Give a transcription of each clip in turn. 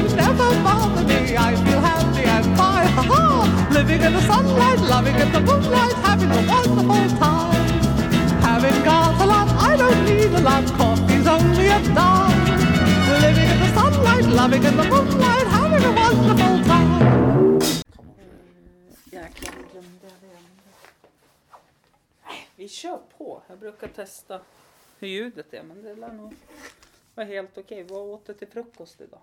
problems never bother me. I feel happy and fine. Ha ha! Living in the sunlight, loving in the moonlight, having a wonderful time. Having got a lot, I don't need a lot. Coffee's only a dime. Living in the sunlight, loving in the moonlight, having a wonderful time. Jäklar, nu glömde jag det. Vi kör på. Jag brukar testa hur ljudet är, men det lär nog vara helt okej. Okay. Vad åt du till frukost idag?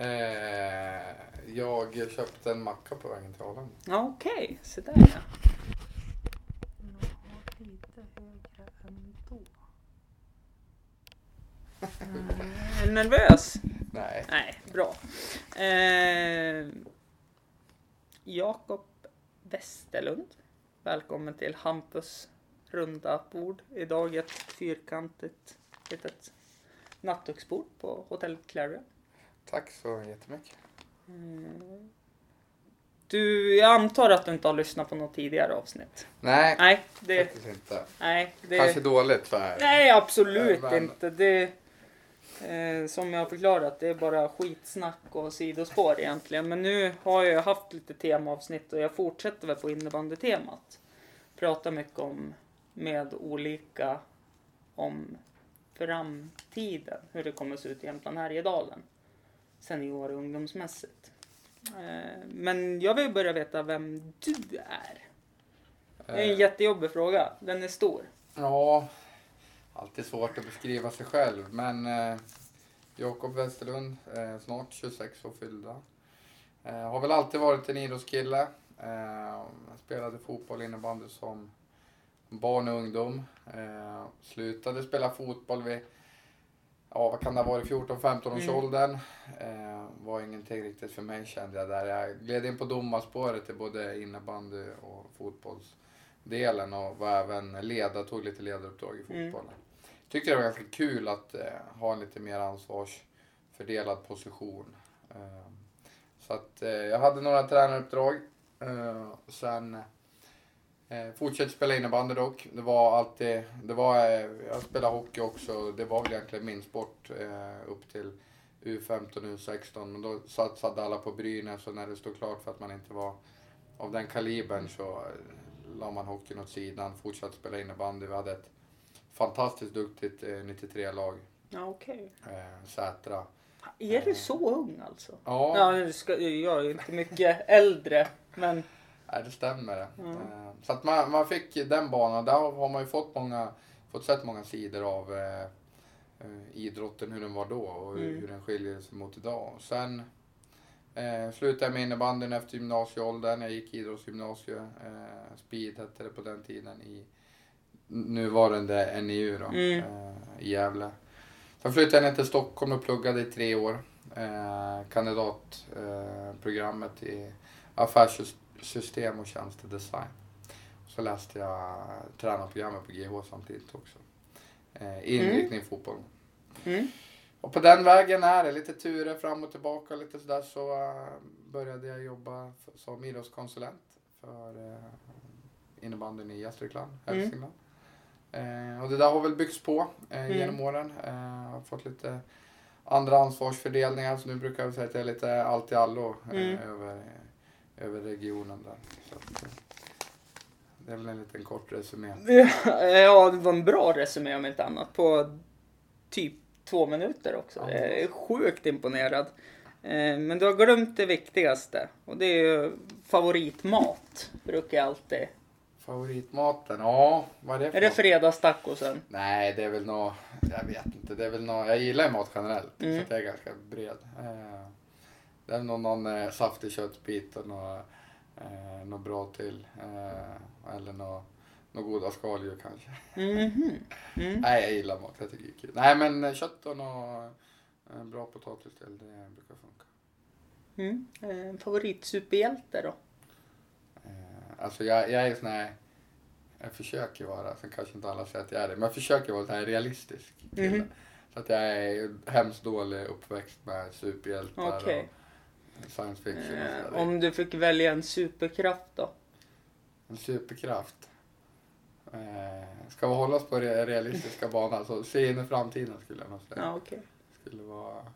Eh, jag köpte en macka på vägen till Arlanda. Okej. Så där ja. Är du nervös? Nej. Nej, bra. Eh, Jakob Westerlund. Välkommen till Hampus runda bord. Idag ett fyrkantigt litet nattduksbord på Hotell Clarion. Tack så jättemycket. Du, jag antar att du inte har lyssnat på något tidigare avsnitt? Nej, Nej, det... faktiskt inte. Nej, det... Kanske dåligt för Nej, absolut Men- inte. Det, eh, som jag har förklarat, det är bara skitsnack och sidospår egentligen. Men nu har jag haft lite temaavsnitt och jag fortsätter väl på innebandytemat. Pratar mycket om med olika om framtiden, hur det kommer att se ut i Jämtland Härjedalen. Senior och ungdomsmässigt. Eh, men jag vill börja veta vem du är. Det är en Eh, jättejobbig fråga. Den är stor. Ja, alltid svårt att beskriva sig själv. Men eh, Jakob Westerlund, eh, snart 26 år fyllda. Eh, har väl alltid varit en idrottskille. Eh, spelade fotboll innebandy som barn och ungdom. Eh, slutade spela fotboll vid, ja vad kan det ha varit, 14-15 års Mm. åldern. Eh, var ingenting riktigt för mig kände jag där. Jag gled in på domarspåret i både innebandy och fotbollsdelen och var även ledare, tog lite ledaruppdrag i Mm. fotbollen. Tyckte det var ganska kul att eh, ha en lite mer ansvarsfördelad position. Eh, så att eh, jag hade några tränaruppdrag. Eh, sen eh, fortsatte spela innebandy dock. Det var alltid, det var, eh, jag spelade hockey också. Det var väl egentligen min sport eh, upp till U15, U16. Men då satsade alla på Brynäs och när det stod klart för att man inte var av den kalibern så eh, la man hockeyn åt sidan, fortsatte spela innebandy. Vi hade ett fantastiskt duktigt eh, 93-lag, Ja, okej. eh, Sätra. Är du så ung alltså? Ja, Ja, jag är inte mycket äldre, men Nej, det stämmer. Mm. Eh, Så att man, man fick den banan. Där har man ju fått, många, fått sett många sidor av eh, eh, idrotten, hur den var då och hur, Mm. hur den skiljer sig mot idag. Och sen eh, slutade jag med innebandyn efter gymnasieåldern. Jag gick idrottsgymnasium, eh, Speed hette det på den tiden, i nuvarande NIU då, Mm. eh, i Gävle. Sen flyttade jag ner till Stockholm och pluggade i tre år. Eh, kandidatprogrammet eh, programmet affärssystem och tjänstedesign. Så läste jag tränarprogrammet på GH samtidigt också. Eh, inriktning fotboll. mm. Och på den vägen är det lite turer fram och tillbaka lite sådär så eh, började jag jobba för, som idrottskonsulent för uh, innebandyn i Gästrikland, Mm. Hälsingland. Eh, och det där har väl byggts på eh, Mm. genom åren. Eh, har fått lite andra ansvarsfördelningar så nu brukar jag säga att jag är lite allt i allo eh, Mm. över, över regionen där. Så eh, det är väl en liten kort resumé. ja, det var en bra resumé om inte annat på typ två minuter också. Ja. Jag är sjukt imponerad. Eh, Men du har glömt det viktigaste och det är ju favoritmat. Brukar jag alltid. Favoritmaten? Ja, vad är det för Är det fredagstacosen? Nej, det är väl nå jag vet inte. Det är väl nå jag gillar mat generellt. Mm. Så jag är ganska bred. Det är nog någon eh, saftig köttbit och något, eh, något bra till. Eh, eller något, något goda skaldjur kanske. Mhm. Mm. Nej, jag gillar mat. Jag tycker det är kul. Nej, men eh, kött och något eh, bra potatis till, det brukar funka. Mm. Eh, Favoritsuperhjälte då? Eh, alltså jag, jag är sån här, jag försöker vara, sen kanske inte alla säger att jag är det, men jag försöker vara så här realistisk kille. Mhm. Så att jag är hemskt dålig uppväxt med superhjältar Okej. och science fiction och Eh. Om du fick välja en superkraft då? En superkraft. Eh, ska vi hålla oss på realistiska banan så se in i framtiden skulle jag nog säga. Ja, okej. skulle vara...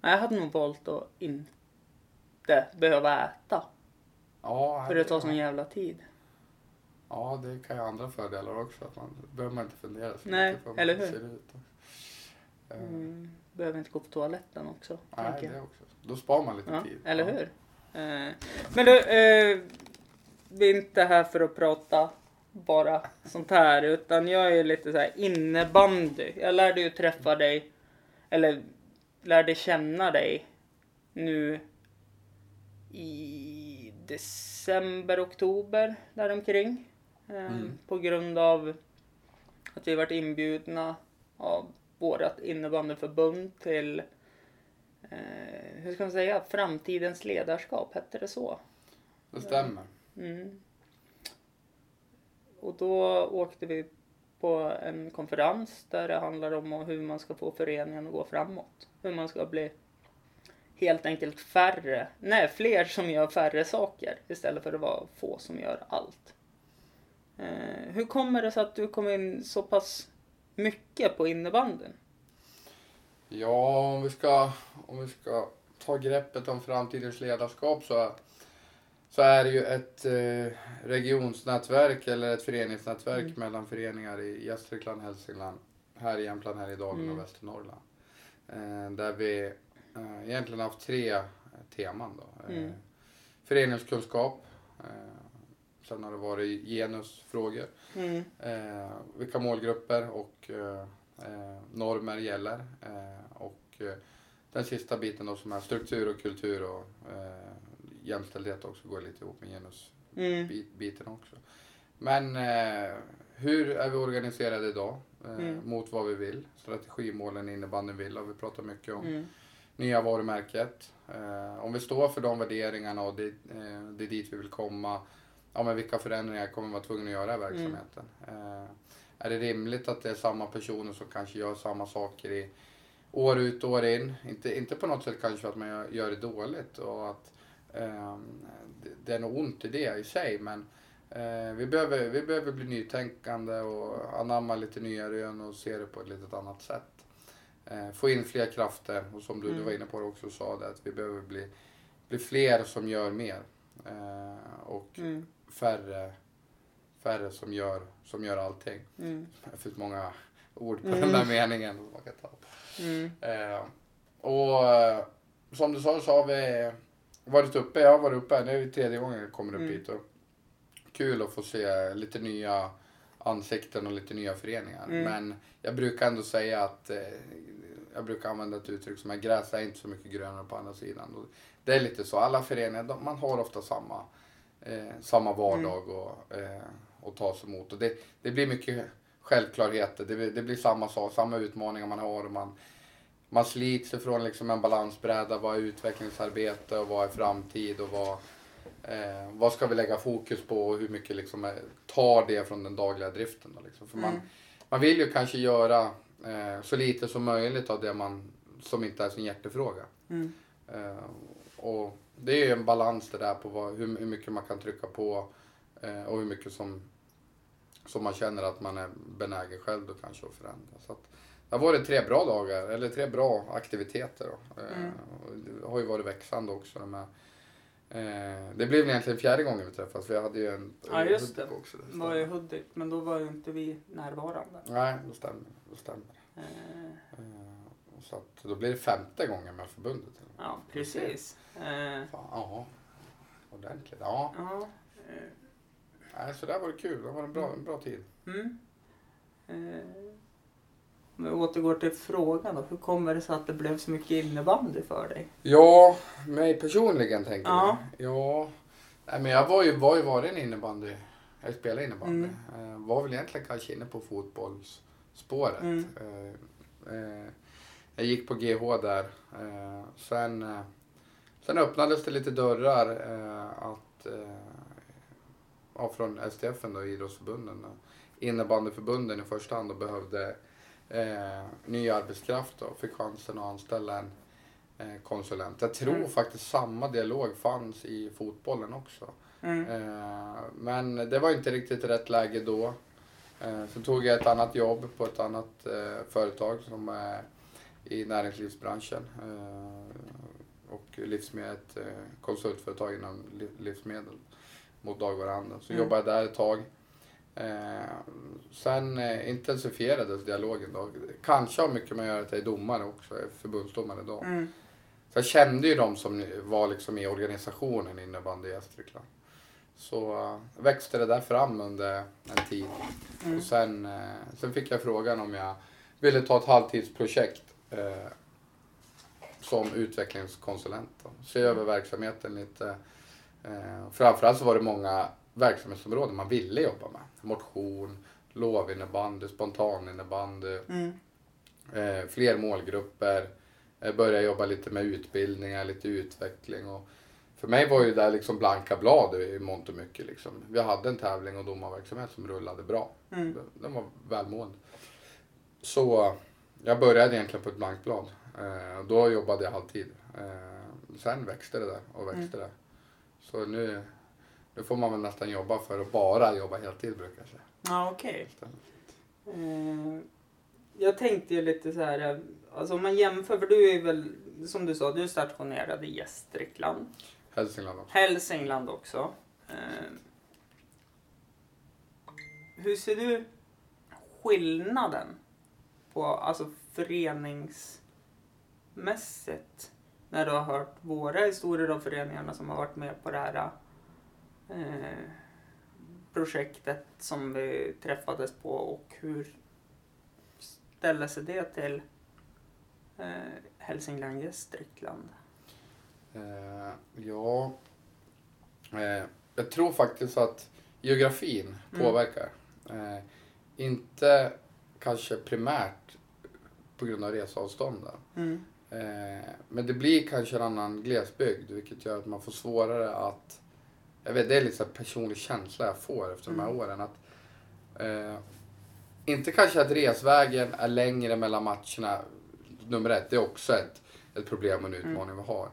Jag hade nog valt att inte behöva äta. Ja, För det tar sån jävla tid. Ja, det kan ju andra fördelar också. Att man behöver man inte fundera så Nej, mycket på hur eller man hur? ser ut. Eh, Mm. Behöver inte gå på toaletten också. Nej, det också. Då sparar man lite Ja, tid. eller Ja. hur? Eh, men du, eh, vi är inte här för att prata bara sånt här utan jag är lite så här innebandy. Jag lärde ju träffa dig, eller lärde känna dig nu i december, oktober däromkring. Eh, Mm. På grund av att vi varit inbjudna av vårt innebandyförbund till eh, hur ska man säga, framtidens ledarskap, hette det så? Det stämmer. Mm. Och då åkte vi på en konferens där det handlar om hur man ska få föreningen att gå framåt. Hur man ska bli helt enkelt färre, nej fler som gör färre saker istället för att vara få som gör allt. Eh, hur kommer det sig att du kom in så pass mycket på innebandyn? Ja, om vi ska, om vi ska ta greppet om framtidens ledarskap så, så är det ju ett eh, regionsnätverk eller ett föreningsnätverk Mm. mellan föreningar i Gästrikland, Hälsingland, här i Jämtland, Härjedalen Mm. och Västernorrland. Eh, där vi eh, egentligen haft tre teman. Då. Eh, Mm. Föreningskunskap, eh, sen har det varit genusfrågor, Mm. eh, vilka målgrupper och eh, eh, normer gäller. Eh, och eh, den sista biten då som är struktur och kultur och eh, jämställdhet också går lite ihop med Mm. genusbiten också. Men eh, hur är vi organiserade idag Mm. mot vad vi vill? Strategimålen innebandyn vill har vi pratat mycket om. Mm. Nya varumärket. Eh, om vi står för de värderingarna och det, eh, det är dit vi vill komma. Ja, men vilka förändringar kommer vara tvungna att göra i verksamheten? Eh, är det rimligt att det är samma personer som kanske gör samma saker i år ut och år in? Inte, inte på något sätt kanske att man gör, det dåligt och att eh, det, är något ont i det i sig men eh, vi, behöver, vi behöver bli nytänkande och anamma lite nya rön och se det på ett litet annat sätt. Eh, få in fler krafter och som du, du var Mm. inne på också sa det att vi behöver bli, bli fler som gör mer. Och Mm. Färre, färre som gör, som gör allting. Mm. Det finns många ord på Mm. den där meningen som man kan ta. Mm. Eh, och eh, som du sa så har vi varit uppe, jag har varit uppe, det är tredje gången jag kommer upp Mm. hit. Och kul att få se lite nya ansikten och lite nya föreningar. Mm. Men jag brukar ändå säga att eh, jag brukar använda ett uttryck som är gräs är inte så mycket grönare på andra sidan. Det är lite så, alla föreningar, de, man har ofta samma, eh, samma vardag och, eh, och ta sig emot. Och det, det blir mycket självklarheter, det, blir- det blir samma sak, samma utmaningar man har. Och man, man slits ifrån liksom en balansbräda, vad är utvecklingsarbete och vad är framtid och vad, eh, vad ska vi lägga fokus på och hur mycket liksom är, tar det från den dagliga driften. Då, liksom. För man, Mm. man vill ju kanske göra eh, så lite som möjligt av det man, som inte är sin hjärtefråga. Mm. Eh, och det är ju en balans det där på vad, hur, hur mycket man kan trycka på eh, och hur mycket som, som man känner att man är benägen själv då kanske att förändra. Så att, det har varit tre bra dagar, eller tre bra aktiviteter. Då. Eh, Mm. det har ju varit växande också. De här, det blev egentligen fjärde gången vi för jag hade ju en Ja, just det. Också. Det var i Hudik, men då var ju inte vi närvarande. Nej, det stämmer. Det stämmer. Eh, Eh, Så att då blir det femte gången med förbundet. ja, precis. Eh, Fan, ja, ordentligt. Ja, ja. eh, nej, så det var det kul. Det var en bra, en bra tid. Mm. Eh, om vi återgår till frågan då. Hur kommer det sig att det blev så mycket innebandy för dig? Ja, mig personligen tänker Ja. du? Ja. Nej, men jag var ju, var ju varit en innebandy. Jag spelade innebandy. Mm. Var väl egentligen kanske inne på fotbollsspåret. Mm. Eh, eh, jag gick på GH där. Eh, sen, eh, sen öppnades det lite dörrar eh, att eh, ja, från STF då, idrottsförbunden. och Innebandyförbunden i första hand och behövde eh, ny arbetskraft och fick chansen att anställa en konsulent. Jag tror Mm. faktiskt samma dialog fanns i fotbollen också. Mm. Men det var inte riktigt rätt läge då. Så tog jag ett annat jobb på ett annat företag som i näringslivsbranschen. Eh, och livsmedel, ett eh, konsultföretag inom li- livsmedel mot dagvaruhandeln. Så Mm. jobbade jag där ett tag. Eh, sen intensifierades dialogen då. Kanske har mycket med att göra att jag är domare också, jag är förbundsdomare då. Mm. Så jag kände ju de som var liksom i organisationen innebandy i Gästrikland. Så växte det där fram under en tid. Mm. Och sen, sen fick jag frågan om jag ville ta ett halvtidsprojekt eh, som utvecklingskonsulent. Då. Se över verksamheten lite. Eh, framförallt så var det många verksamhetsområden man ville jobba med. Motion, lovinnebandy, spontaninnebandy, Mm. eh, fler målgrupper. Eh, började jobba lite med utbildningar, lite utveckling. Och för mig var ju det där liksom blanka blad i mångt och mycket. Liksom. Vi hade en tävling och domarverksamhet som rullade bra. Mm. Den var välmående. Så jag började egentligen på ett blankt blad. Eh, då jobbade jag halvtid. Eh, sen växte det där och växte det. Så nu, nu får man väl nästan jobba för att bara jobba heltid brukar jag säga. Ja, okej. Eh, jag tänkte ju lite så här, alltså om man jämför, för du är väl, som du sa, du är stationerad i Gästrikland. Hälsingland också. Hälsingland också. Hur ser du skillnaden på, alltså föreningsmässigt, när du har hört våra historier av föreningarna som har varit med på det här eh, projektet som vi träffades på och hur ställer sig det till eh, Hälsingland Gästrikland? Eh, ja, eh, jag tror faktiskt att geografin Mm. påverkar. Eh, inte kanske primärt på grund av reseavstånden. Mm. Eh, men det blir kanske en annan glesbygd vilket gör att man får svårare att... Jag vet, det är lite så personlig känsla jag får efter de här Mm. åren. att eh, Inte kanske att resvägen är längre mellan matcherna, nummer ett, det är också ett, ett problem och en utmaning vi har.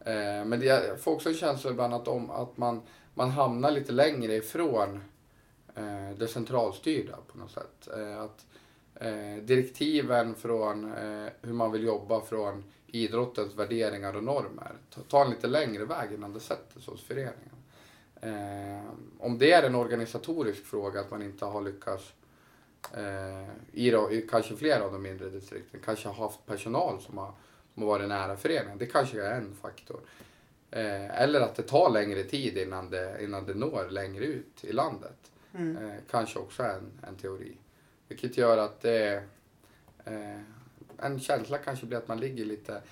Eh, men det, jag får också en känsla ibland att, om, att man, man hamnar lite längre ifrån eh, det centralstyrda på något sätt. Eh, att eh, direktiven från eh, hur man vill jobba från idrottens värderingar och normer ta- tar en lite längre väg innan det sätter sig hos föreningen. Eh, om det är en organisatorisk fråga att man inte har lyckats eh, i, då, i kanske flera av de mindre distrikten kanske har haft personal som har, som har varit nära föreningen. Det kanske är en faktor. Eh, eller att det tar längre tid innan det, innan det når längre ut i landet. Mm. Kanske också är en, en teori. Vilket gör att det eh, en känsla kanske blir att man ligger lite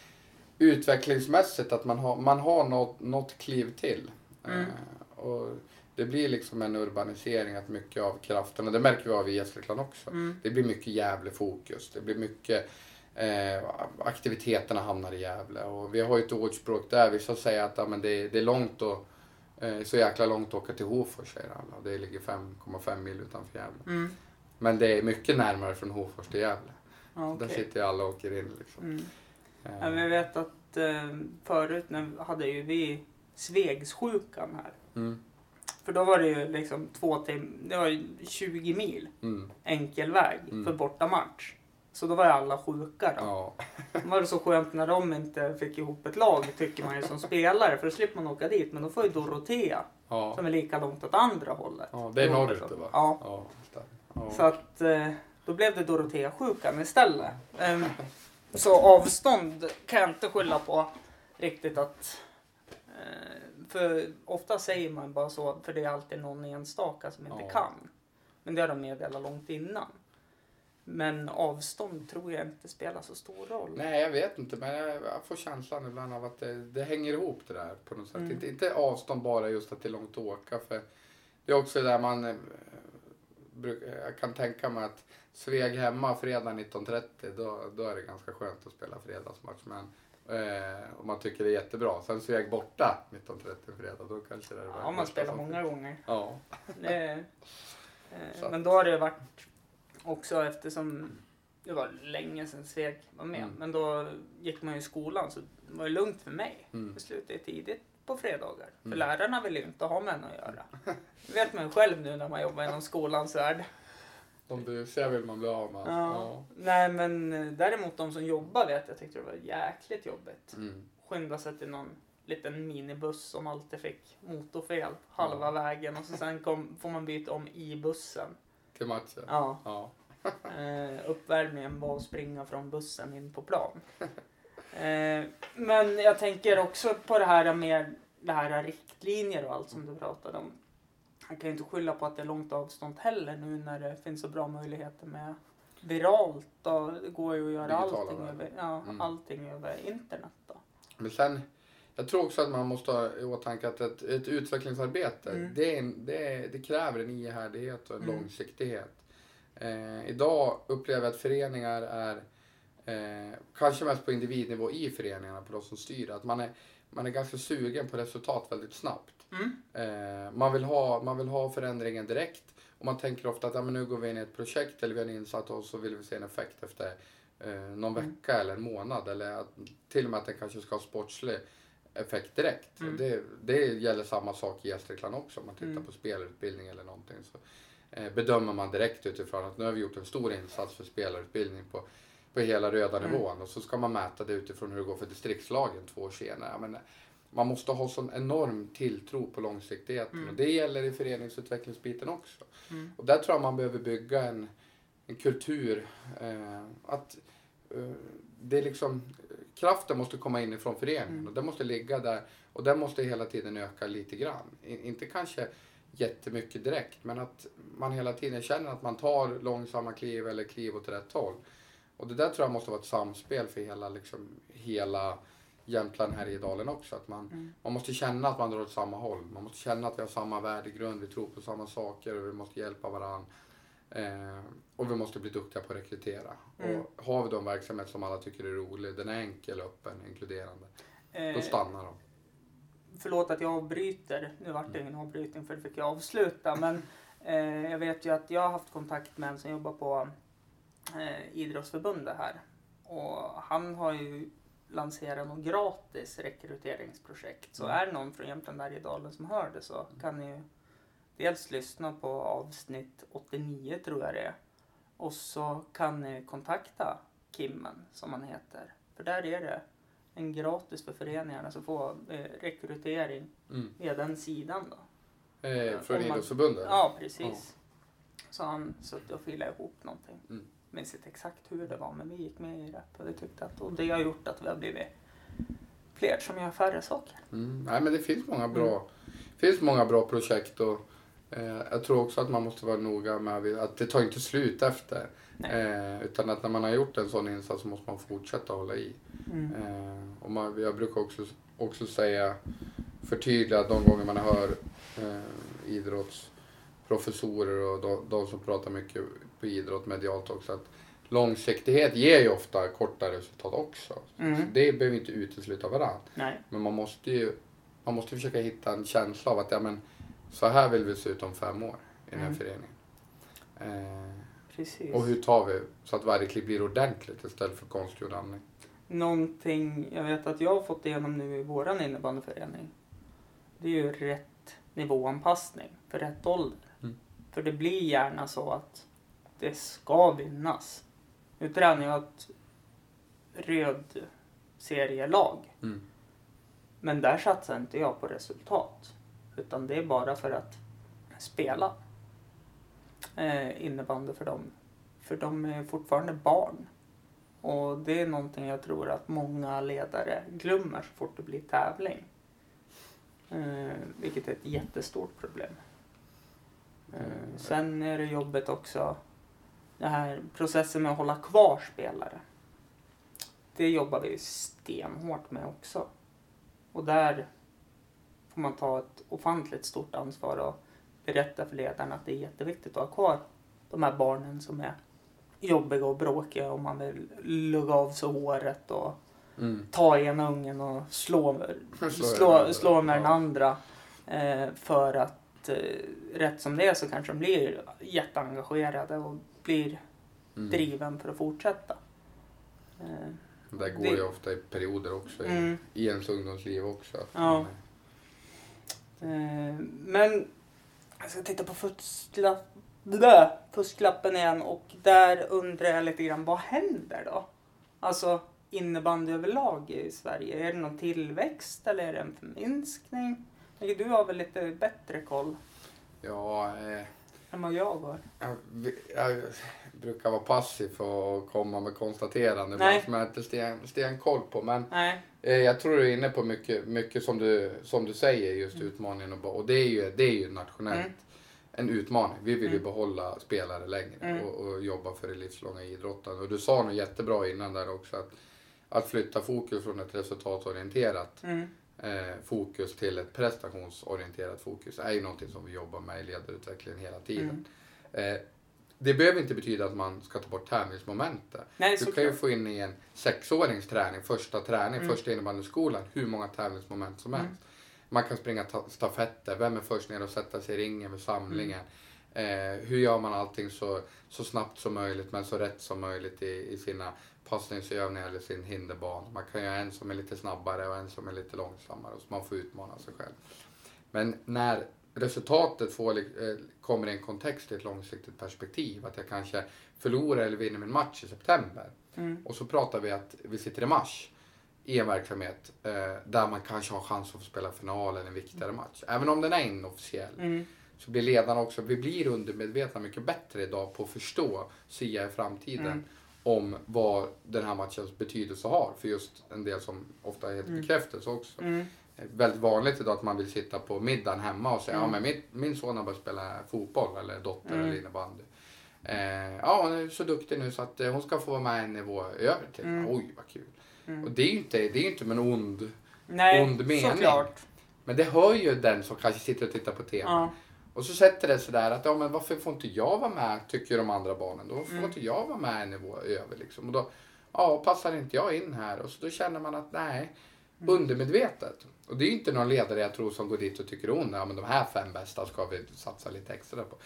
utvecklingsmässigt, att man har, man har något, något kliv till. Mm. Eh, och det blir liksom en urbanisering, att mycket av kraften, och det märker vi av i Gästrikland också, Mm. det blir mycket Gävle-fokus. Det blir mycket eh, aktiviteterna hamnar i Gävle. Och vi har ju ett ordspråk där, vissa säger att ja, men det, det är långt och eh, så jäkla långt att åka till Hofors säger alla. Det ligger 5,5 mil utanför Gävle. Mm. Men det är mycket närmare från Hofors till Gävle. Ja, Där sitter ju alla och åker in liksom. Mm. Eh, Ja, men jag vet att eh, förut när hade ju vi Svegssjukan här. mm, För då var det ju liksom två timmar, det var ju 20 mil mm, enkel väg Mm. för bortamatch. Så då var ju alla sjuka då. ja, Då var det så skönt när de inte fick ihop ett lag tycker man ju som spelare för då slipper man åka dit. Men då får ju Dorotea ja, som är lika långt åt andra hållet. ja, det är norrut det va? Ja. ja, Så att eh, då blev det Dorotea-sjukan istället. Ehm, så avstånd kan jag inte skylla på riktigt att... Eh, för ofta säger man bara så, för det är alltid någon enstaka som inte Ja. kan. Men det har de meddelat långt innan. Men avstånd tror jag inte spelar så stor roll. Nej, jag vet inte, men jag, jag får känslan ibland av att det, det hänger ihop det där på något sätt. Mm. Inte, inte avstånd bara just att det är långt att åka, för det är också där man... Jag kan tänka mig att Sveg hemma fredag 19.30, då, då är det ganska skönt att spela fredagsmatch. Men eh, om man tycker det är jättebra. Sen Sveg borta 19.30 fredag, då kanske det är Ja, man spelar många gånger. Ja. Det, eh, men då har det varit också eftersom det var länge sedan Sveg var med. Mm. Men då gick man ju i skolan så det var ju lugnt för mig. Mm. Jag slutade tidigt på fredagar. För Mm. lärarna ville ju inte ha med henne att göra. Det vet man ju själv nu när man jobbar inom skolans värld. De busiga vill man bli av med. Ja. Nej men eh, däremot de som jobbar vet jag tyckte det var jäkligt jobbigt. Mm. Skynda sig till någon liten minibuss som alltid fick motorfel halva Ja. vägen och så sen kom, får man byta om i bussen. Till matchen. Ja. Ja. Eh, uppvärmningen var att springa från bussen in på plan. Eh, men jag tänker också på det här med det här riktlinjer och allt som du pratade om. Man kan ju inte skylla på att det är långt avstånd heller nu när det finns så bra möjligheter med viralt och det går ju att göra Digitala allting världen. över, ja, Mm. allting över internet. Då. Men sen, jag tror också att man måste ha i åtanke att ett, ett utvecklingsarbete, Mm. det, en, det, det kräver en ihärdighet och en Mm. långsiktighet. Eh, idag upplever jag att föreningar är, eh, kanske mest på individnivå i föreningarna, på de som styr, att man är, man är ganska sugen på resultat väldigt snabbt. Mm. Eh, man, vill ha, man vill ha förändringen direkt. Och man tänker ofta att ja, men nu går vi in i ett projekt eller vi har en insats och så vill vi se en effekt efter eh, någon Mm. vecka eller en månad. Eller att, till och med att den kanske ska ha sportslig effekt direkt. Mm. Det, det gäller samma sak i Gästrikland också. Om man tittar Mm. på spelarutbildning eller någonting. Så, eh, bedömer man direkt utifrån att nu har vi gjort en stor insats för spelarutbildning på, på hela röda Mm. nivån. Och så ska man mäta det utifrån hur det går för distriktslagen två år senare. Ja, men, man måste ha sån enorm tilltro på långsiktigheten. Mm. Och det gäller i föreningsutvecklingsbiten också. Mm. Och där tror jag man behöver bygga en, en kultur. Eh, att eh, det är liksom, kraften måste komma inifrån föreningen Mm. och den måste ligga där. Och den måste hela tiden öka lite grann. I, inte kanske jättemycket direkt men att man hela tiden känner att man tar långsamma kliv eller kliv åt rätt håll. Och det där tror jag måste vara ett samspel för hela, liksom, hela Jämtland Härjedalen också. Att man, Mm. man måste känna att man drar åt samma håll. Man måste känna att vi har samma värdegrund, vi tror på samma saker och vi måste hjälpa varandra. Eh, och vi måste bli duktiga på att rekrytera. Mm. Och har vi då en verksamhet som alla tycker är rolig, den är enkel, öppen, inkluderande, då Eh, stannar de. Förlåt att jag avbryter. Nu vart det ingen avbrytning för det fick jag avsluta. Men eh, jag vet ju att jag har haft kontakt med en som jobbar på eh, idrottsförbundet här. Och han har ju lanserat något gratis rekryteringsprojekt. Så Mm. är det någon från Jämtland Härjedalen som hör det så kan ni ju dels lyssna på avsnitt 89 tror jag det är. Och så kan ni kontakta Kimmen som han heter. För där är det en gratis för föreningarna som får eh, rekrytering Mm. via den sidan då. Eh, från idrottsförbundet? Ja, precis. Så han suttit och filat ihop någonting. Mm. Minns inte exakt hur det var men vi gick med i det. Och, det tyckte att, och det har gjort att vi har blivit fler som gör färre saker. Mm. Nej, men det finns många bra, Mm. finns många bra projekt och eh, jag tror också att man måste vara noga med att det tar inte slut efter. Eh, utan att när man har gjort en sån insats så måste man fortsätta hålla i. Mm. Eh, och man, jag brukar också, också säga, förtydliga att de gånger man hör eh, idrottsprofessorer och de, de som pratar mycket på idrott medialt också att långsiktighet ger ju ofta korta resultat också. Mm. Så det behöver inte utesluta varandra. Nej. Men man måste ju man måste försöka hitta en känsla av att ja, men, så här vill vi se ut om fem år i den här Mm. föreningen. Eh, Precis. och hur tar vi så att varje klipp blir ordentligt istället för konstgjord andning? Någonting jag vet att jag har fått igenom nu i våran innebandyförening. Det är ju rätt nivåanpassning för rätt ålder. Mm. För det blir gärna så att det ska vinnas. Nu tränar jag ett röd serielag. Mm. Men där satsar inte jag på resultat. Utan det är bara för att spela eh, innebandy för dem. För de är fortfarande barn. Och det är någonting jag tror att många ledare glömmer så fort det blir tävling. Eh, vilket är ett jättestort problem. Eh, sen är det jobbet också, den här processen med att hålla kvar spelare. Det jobbar vi stenhårt med också. Och där får man ta ett ofantligt stort ansvar och berätta för ledarna att det är jätteviktigt att ha kvar de här barnen som är jobbiga och bråkiga och man vill lugga av sig håret och Mm. ta ena ungen och slå, Slå slå, med den andra. Eh, för att eh, rätt som det är så kanske de blir jätteengagerade och blir Mm. driven för att fortsätta. Eh, Det går Det- ju ofta i perioder också i, Mm. i ens ungdomsliv också. Ja. eh, men jag ska titta på där fusklappen igen och där undrar jag lite grann, vad händer då? Alltså innebandy överlag i Sverige, är det någon tillväxt eller är det en förminskning? Du har väl lite bättre koll Ja, eh, än vad jag har? jag, jag brukar vara passiv och komma med konstateranden Nej. som jag inte sten, stenkoll på. Men eh, jag tror du är inne på mycket, mycket som, du, som du säger, just utmaningen. Och, och det är ju, det är ju nationellt Mm. en utmaning. Vi vill ju Mm. behålla spelare längre Mm. och, och jobba för det livslånga idrotten. Och du sa nog jättebra innan där också att, att flytta fokus från ett resultatorienterat Mm. Eh, fokus till ett prestationsorienterat fokus är ju någonting som vi jobbar med i ledarutvecklingen hela tiden. Mm. Eh, det behöver inte betyda att man ska ta bort tävlingsmomentet. Nej, Du kan ju såklart. få in i en sexårings träning, första träning, Mm. första innebandyskolan, hur många tävlingsmoment som Mm. helst. Man kan springa ta- stafetter, vem är först ner och sätta sig i ringen vid samlingen? Mm. Eh, hur gör man allting så, så snabbt som möjligt men så rätt som möjligt i, i sina passningsövningar eller sin hinderbana. Man kan göra en som är lite snabbare och en som är lite långsammare så man får utmana sig själv. Men när resultatet får, eh, kommer i en kontext i ett långsiktigt perspektiv, att jag kanske förlorar eller vinner min match i september Mm. och så pratar vi att vi sitter i mars i en verksamhet eh, där man kanske har chans att få spela final eller en viktigare match. Även om den är inofficiell Mm. så blir ledarna också, vi blir undermedvetna mycket bättre idag på att förstå, sia i framtiden, Mm. Om vad den här matchens betydelse har för just en del som ofta är helt Mm. bekräftelse också. Mm. Är väldigt vanligt idag att man vill sitta på middagen hemma och säga Mm. ja men min, min son har börjat spela fotboll eller dotter Mm. eller innebandy. Eh, ja hon är så duktig nu så att eh, hon ska få vara med en nivå över till. Mm. Oj vad kul. Mm. Och det är ju inte, det är inte med en ond, Nej, ond mening. såklart. men det hör ju den som kanske sitter och tittar på TV. Ja. Och så sätter det sådär att ja men varför får inte jag vara med tycker de andra barnen. Då får Mm. inte jag vara med en nivå över liksom. Och då ja, passar inte jag in här. Och så då känner man att nej, Mm. undermedvetet. Och det är ju inte någon ledare jag tror som går dit och tycker om ja men de här fem bästa ska vi satsa lite extra på.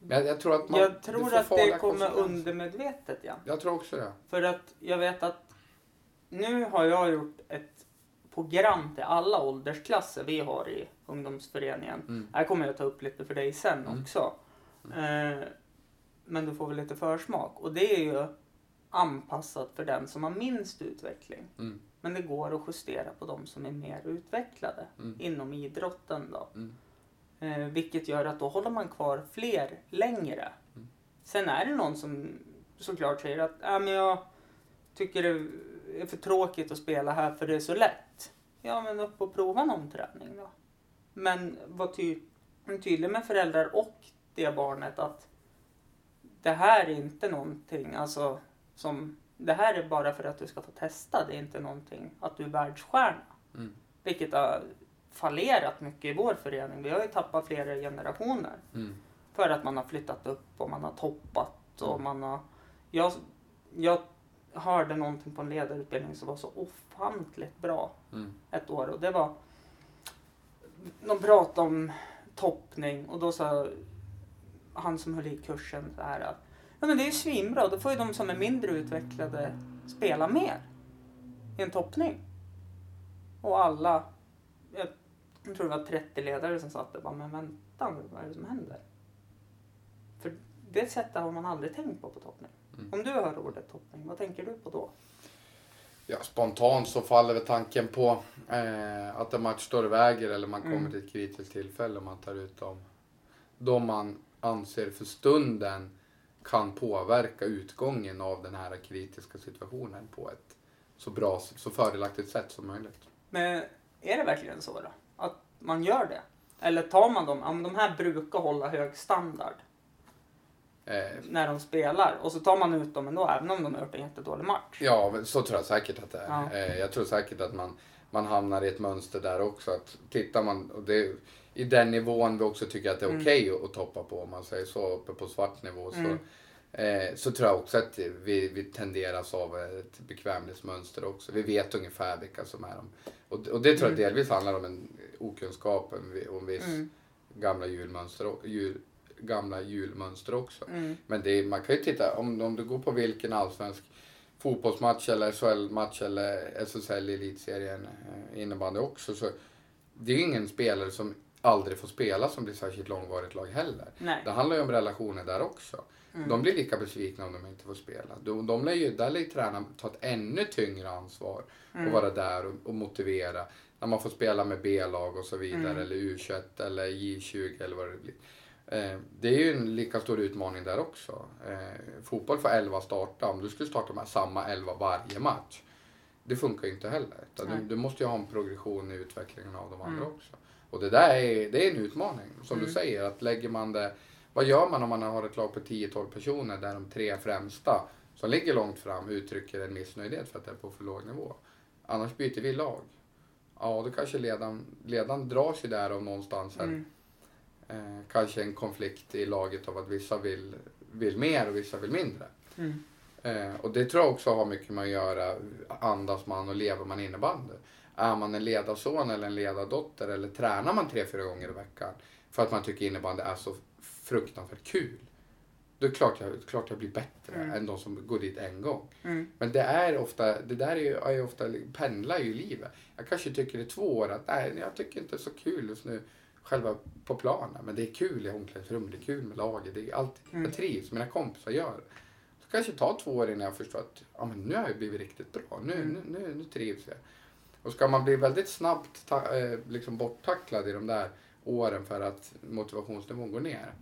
Men jag, jag tror att man, Jag tror att det kommer undermedvetet, ja. Jag tror också det. För att jag vet att nu har jag gjort ett program till alla åldersklasser vi har i ungdomsföreningen. Mm. Här kommer jag ta upp lite för dig sen Mm. också. Eh, men du får väl lite försmak. Och det är ju anpassat för den som har minst utveckling. Mm. Men det går att justera på de som är mer utvecklade Mm. inom idrotten då. Mm. Eh, vilket gör att då håller man kvar fler längre. Mm. Sen är det någon som såklart säger att äh, men jag tycker det är för tråkigt att spela här för det är så lätt. Ja men upp och prova någon träning då. Men var ty tydlig med föräldrar och det barnet att det här är inte någonting alltså som det här är bara för att du ska få testa. Det är inte någonting att du är världsstjärna. Mm. Vilket har fallerat mycket i vår förening. Vi har ju tappat flera generationer. Mm. För att man har flyttat upp och man har toppat och Mm. man har... Jag, jag hörde någonting på en ledarutbildning som var så ofantligt bra Mm. ett år och det var... De pratade om toppning och då sa han som höll i kursen så här att ja men det är ju svinbra, då får ju de som är mindre utvecklade spela mer i en toppning. Och alla, jag tror det var 30 ledare som satt där bara, men vänta nu, vad är det som händer? För det sättet har man aldrig tänkt på på toppning. Mm. Om du hör ordet toppning, vad tänker du på då? Ja, spontant så faller väl tanken på eh, att en match står och väger eller man kommer Mm. till ett kritiskt tillfälle och man tar ut dem. De man anser för stunden kan påverka utgången av den här kritiska situationen på ett så bra, så fördelaktigt sätt som möjligt. Men är det verkligen så då? Att man gör det? Eller tar man dem, ja men de här brukar hålla hög standard när de spelar och så tar man ut dem ändå även om de har gjort en jättedålig match. ja, så tror jag säkert att det är. Ja. Eh, jag tror säkert att man, man hamnar i ett mönster där också. Att tittar man, och det, i den nivån vi också tycker att det är Mm. okej att, att toppa på, om man säger så, uppe på svart nivå. Så, Mm. Eh, så tror jag också att vi, vi tenderas av ett bekvämlighetsmönster också. Vi vet ungefär vilka som är de. Och, och det tror jag Mm. delvis handlar om en okunskap om vi- om viss Mm. gamla julmönster, jul, gamla julmönster också. Mm. Men det man kan ju titta, om, om du går på vilken allsvensk fotbollsmatch eller SHL-match eller SSL elitserien eh, innebandy också så det är ju ingen spelare som aldrig får spela som blir särskilt långvarigt lag heller. Nej. Det handlar ju om relationer där också. Mm. De blir lika besvikna om de inte får spela. De, de lär ju, där lär ju tränaren ta ett ännu tyngre ansvar Mm. och vara där och, och motivera. När man får spela med B-lag och så vidare Mm. eller U21 eller J20 eller vad det blir. Eh, det är ju en lika stor utmaning där också. Eh, fotboll får 11 starta. Om du skulle starta med samma 11 varje match. Det funkar ju inte heller. Du, du måste ju ha en progression i utvecklingen av de andra Mm. också. Och det där är, det är en utmaning. Som du Mm. säger, att lägger man det... Vad gör man om man har ett lag på 10-12 personer där de tre främsta som ligger långt fram uttrycker en missnöjdhet för att det är på för låg nivå? Annars byter vi lag. Ja, då kanske ledaren, ledaren drar sig där av någonstans en, Mm. Eh, kanske en konflikt i laget av att vissa vill, vill mer och vissa vill mindre. Mm. Eh, och det tror jag också har mycket med att göra, andas man och lever man innebandy. Är man en ledarson eller en ledardotter eller tränar man tre, fyra gånger i veckan för att man tycker innebandy är så fruktansvärt kul. Då är det klart jag, klart jag blir bättre Mm. än de som går dit en gång. Mm. Men det är ofta, det där är ju, är ju ofta, pendlar ju i livet. Jag kanske tycker i två år att nej, jag tycker inte det är så kul just nu själva på planen. Men det är kul i omklädningsrummet, det är kul med laget, det är allt. Mm. Jag trivs, mina kompisar gör. Så kanske tar två år innan jag förstår att ja, men nu har jag blivit riktigt bra, nu, Mm. nu, nu, nu trivs jag. Och ska man bli väldigt snabbt ta, eh, liksom borttacklad i de där åren för att motivationsnivån går ner.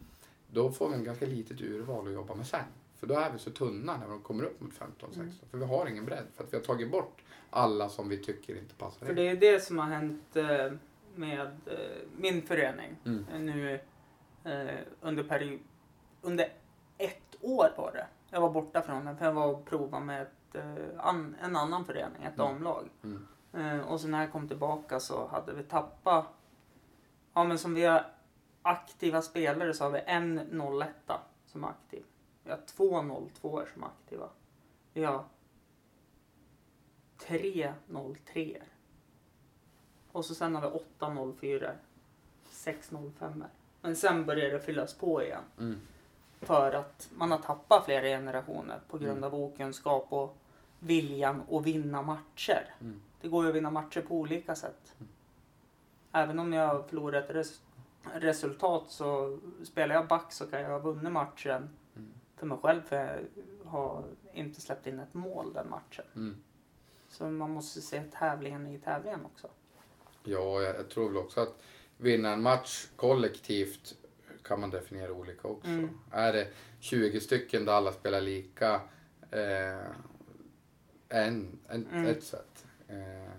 Då får vi en ganska litet urval att jobba med sen. För då är vi så tunna när de kommer upp mot 15-16. Mm. För vi har ingen bredd. För att vi har tagit bort alla som vi tycker inte passar För in. det är det som har hänt eh, med eh, min förening Mm. eh, nu eh, under period... Under ett år var det. Jag var borta från den för jag var och provade med ett, eh, an, en annan förening, ett Mm. damlag. Mm. Eh, och så när jag kom tillbaka så hade vi tappat... Ja men som vi har aktiva spelare så har vi en 01 som är aktiv. Vi har två 02 som är aktiva. Vi har tre 03 Och så sen har vi åtta 04 sex 05 Men sen börjar det fyllas på igen. Mm. För att man har tappat flera generationer på grund Mm. av okunskap och viljan att vinna matcher. Mm. Det går ju att vinna matcher på olika sätt. Även om jag förlorar ett res- resultat så spelar jag back så kan jag ha vunnit matchen Mm. för mig själv för jag har inte släppt in ett mål den matchen. Mm. Så man måste se tävlingen i tävlingen också. Ja, jag, tror väl också att vinna en match kollektivt kan man definiera olika också. Mm. Är det 20 stycken där alla spelar lika, eh, en, en, Mm. ett sätt. Eh,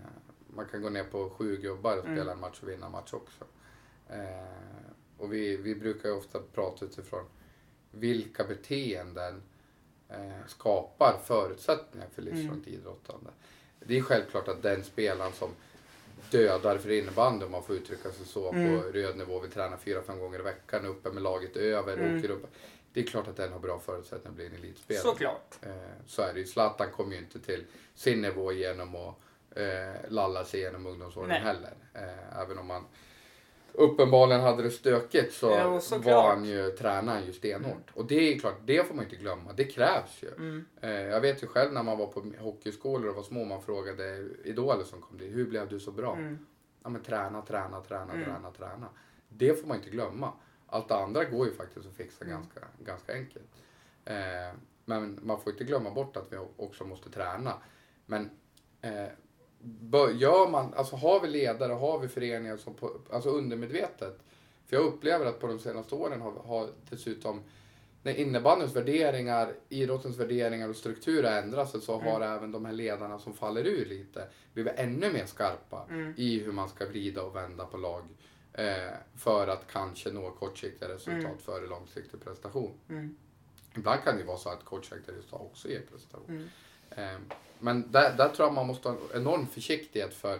man kan gå ner på sju gubbar och Mm. spela en match och vinna en match också. Eh, och vi, vi brukar ju ofta prata utifrån vilka beteenden eh, skapar förutsättningar för livslångt idrottande. Det är självklart att den spelaren som dödar för innebandy om man får uttrycka sig så Mm. på röd nivå. Vi tränar fyra, fem gånger i veckan uppe med laget över, Mm. åker upp. Det är klart att den har bra förutsättningar att bli en elitspelare. Såklart. Eh, så är det ju. Zlatan kommer ju inte till sin nivå genom att eh, lalla sig igenom ungdomsåren Nej. heller. Eh, även om man uppenbarligen hade det stökigt så Ja, var han ju tränaren ju stenhårt. Och det är klart, det får man inte glömma. Det krävs ju. Mm. Eh, jag vet ju själv när man var på hockeyskolor och var små, man frågade idoler som kom dit, hur blev du så bra? Mm. Ja men träna, träna, träna, Mm. träna, träna. Det får man inte glömma. Allt det andra går ju faktiskt att fixa Mm. ganska, ganska enkelt. Eh, men man får inte glömma bort att vi också måste träna. Men eh, gör man, alltså har vi ledare, har vi föreningar som på, alltså undermedvetet. För jag upplever att på de senaste åren har, har dessutom när innebandyns värderingar, idrottens värderingar och struktur har ändrats så har även de här ledarna som faller ur lite blivit ännu mer skarpa Mm. i hur man ska vrida och vända på lag eh, för att kanske nå kortsiktiga resultat Mm. före långsiktig prestation. Mm. Ibland kan det vara så att kortsiktiga resultat också ger prestation. Ehm, men där, där tror jag man måste ha en enorm försiktighet för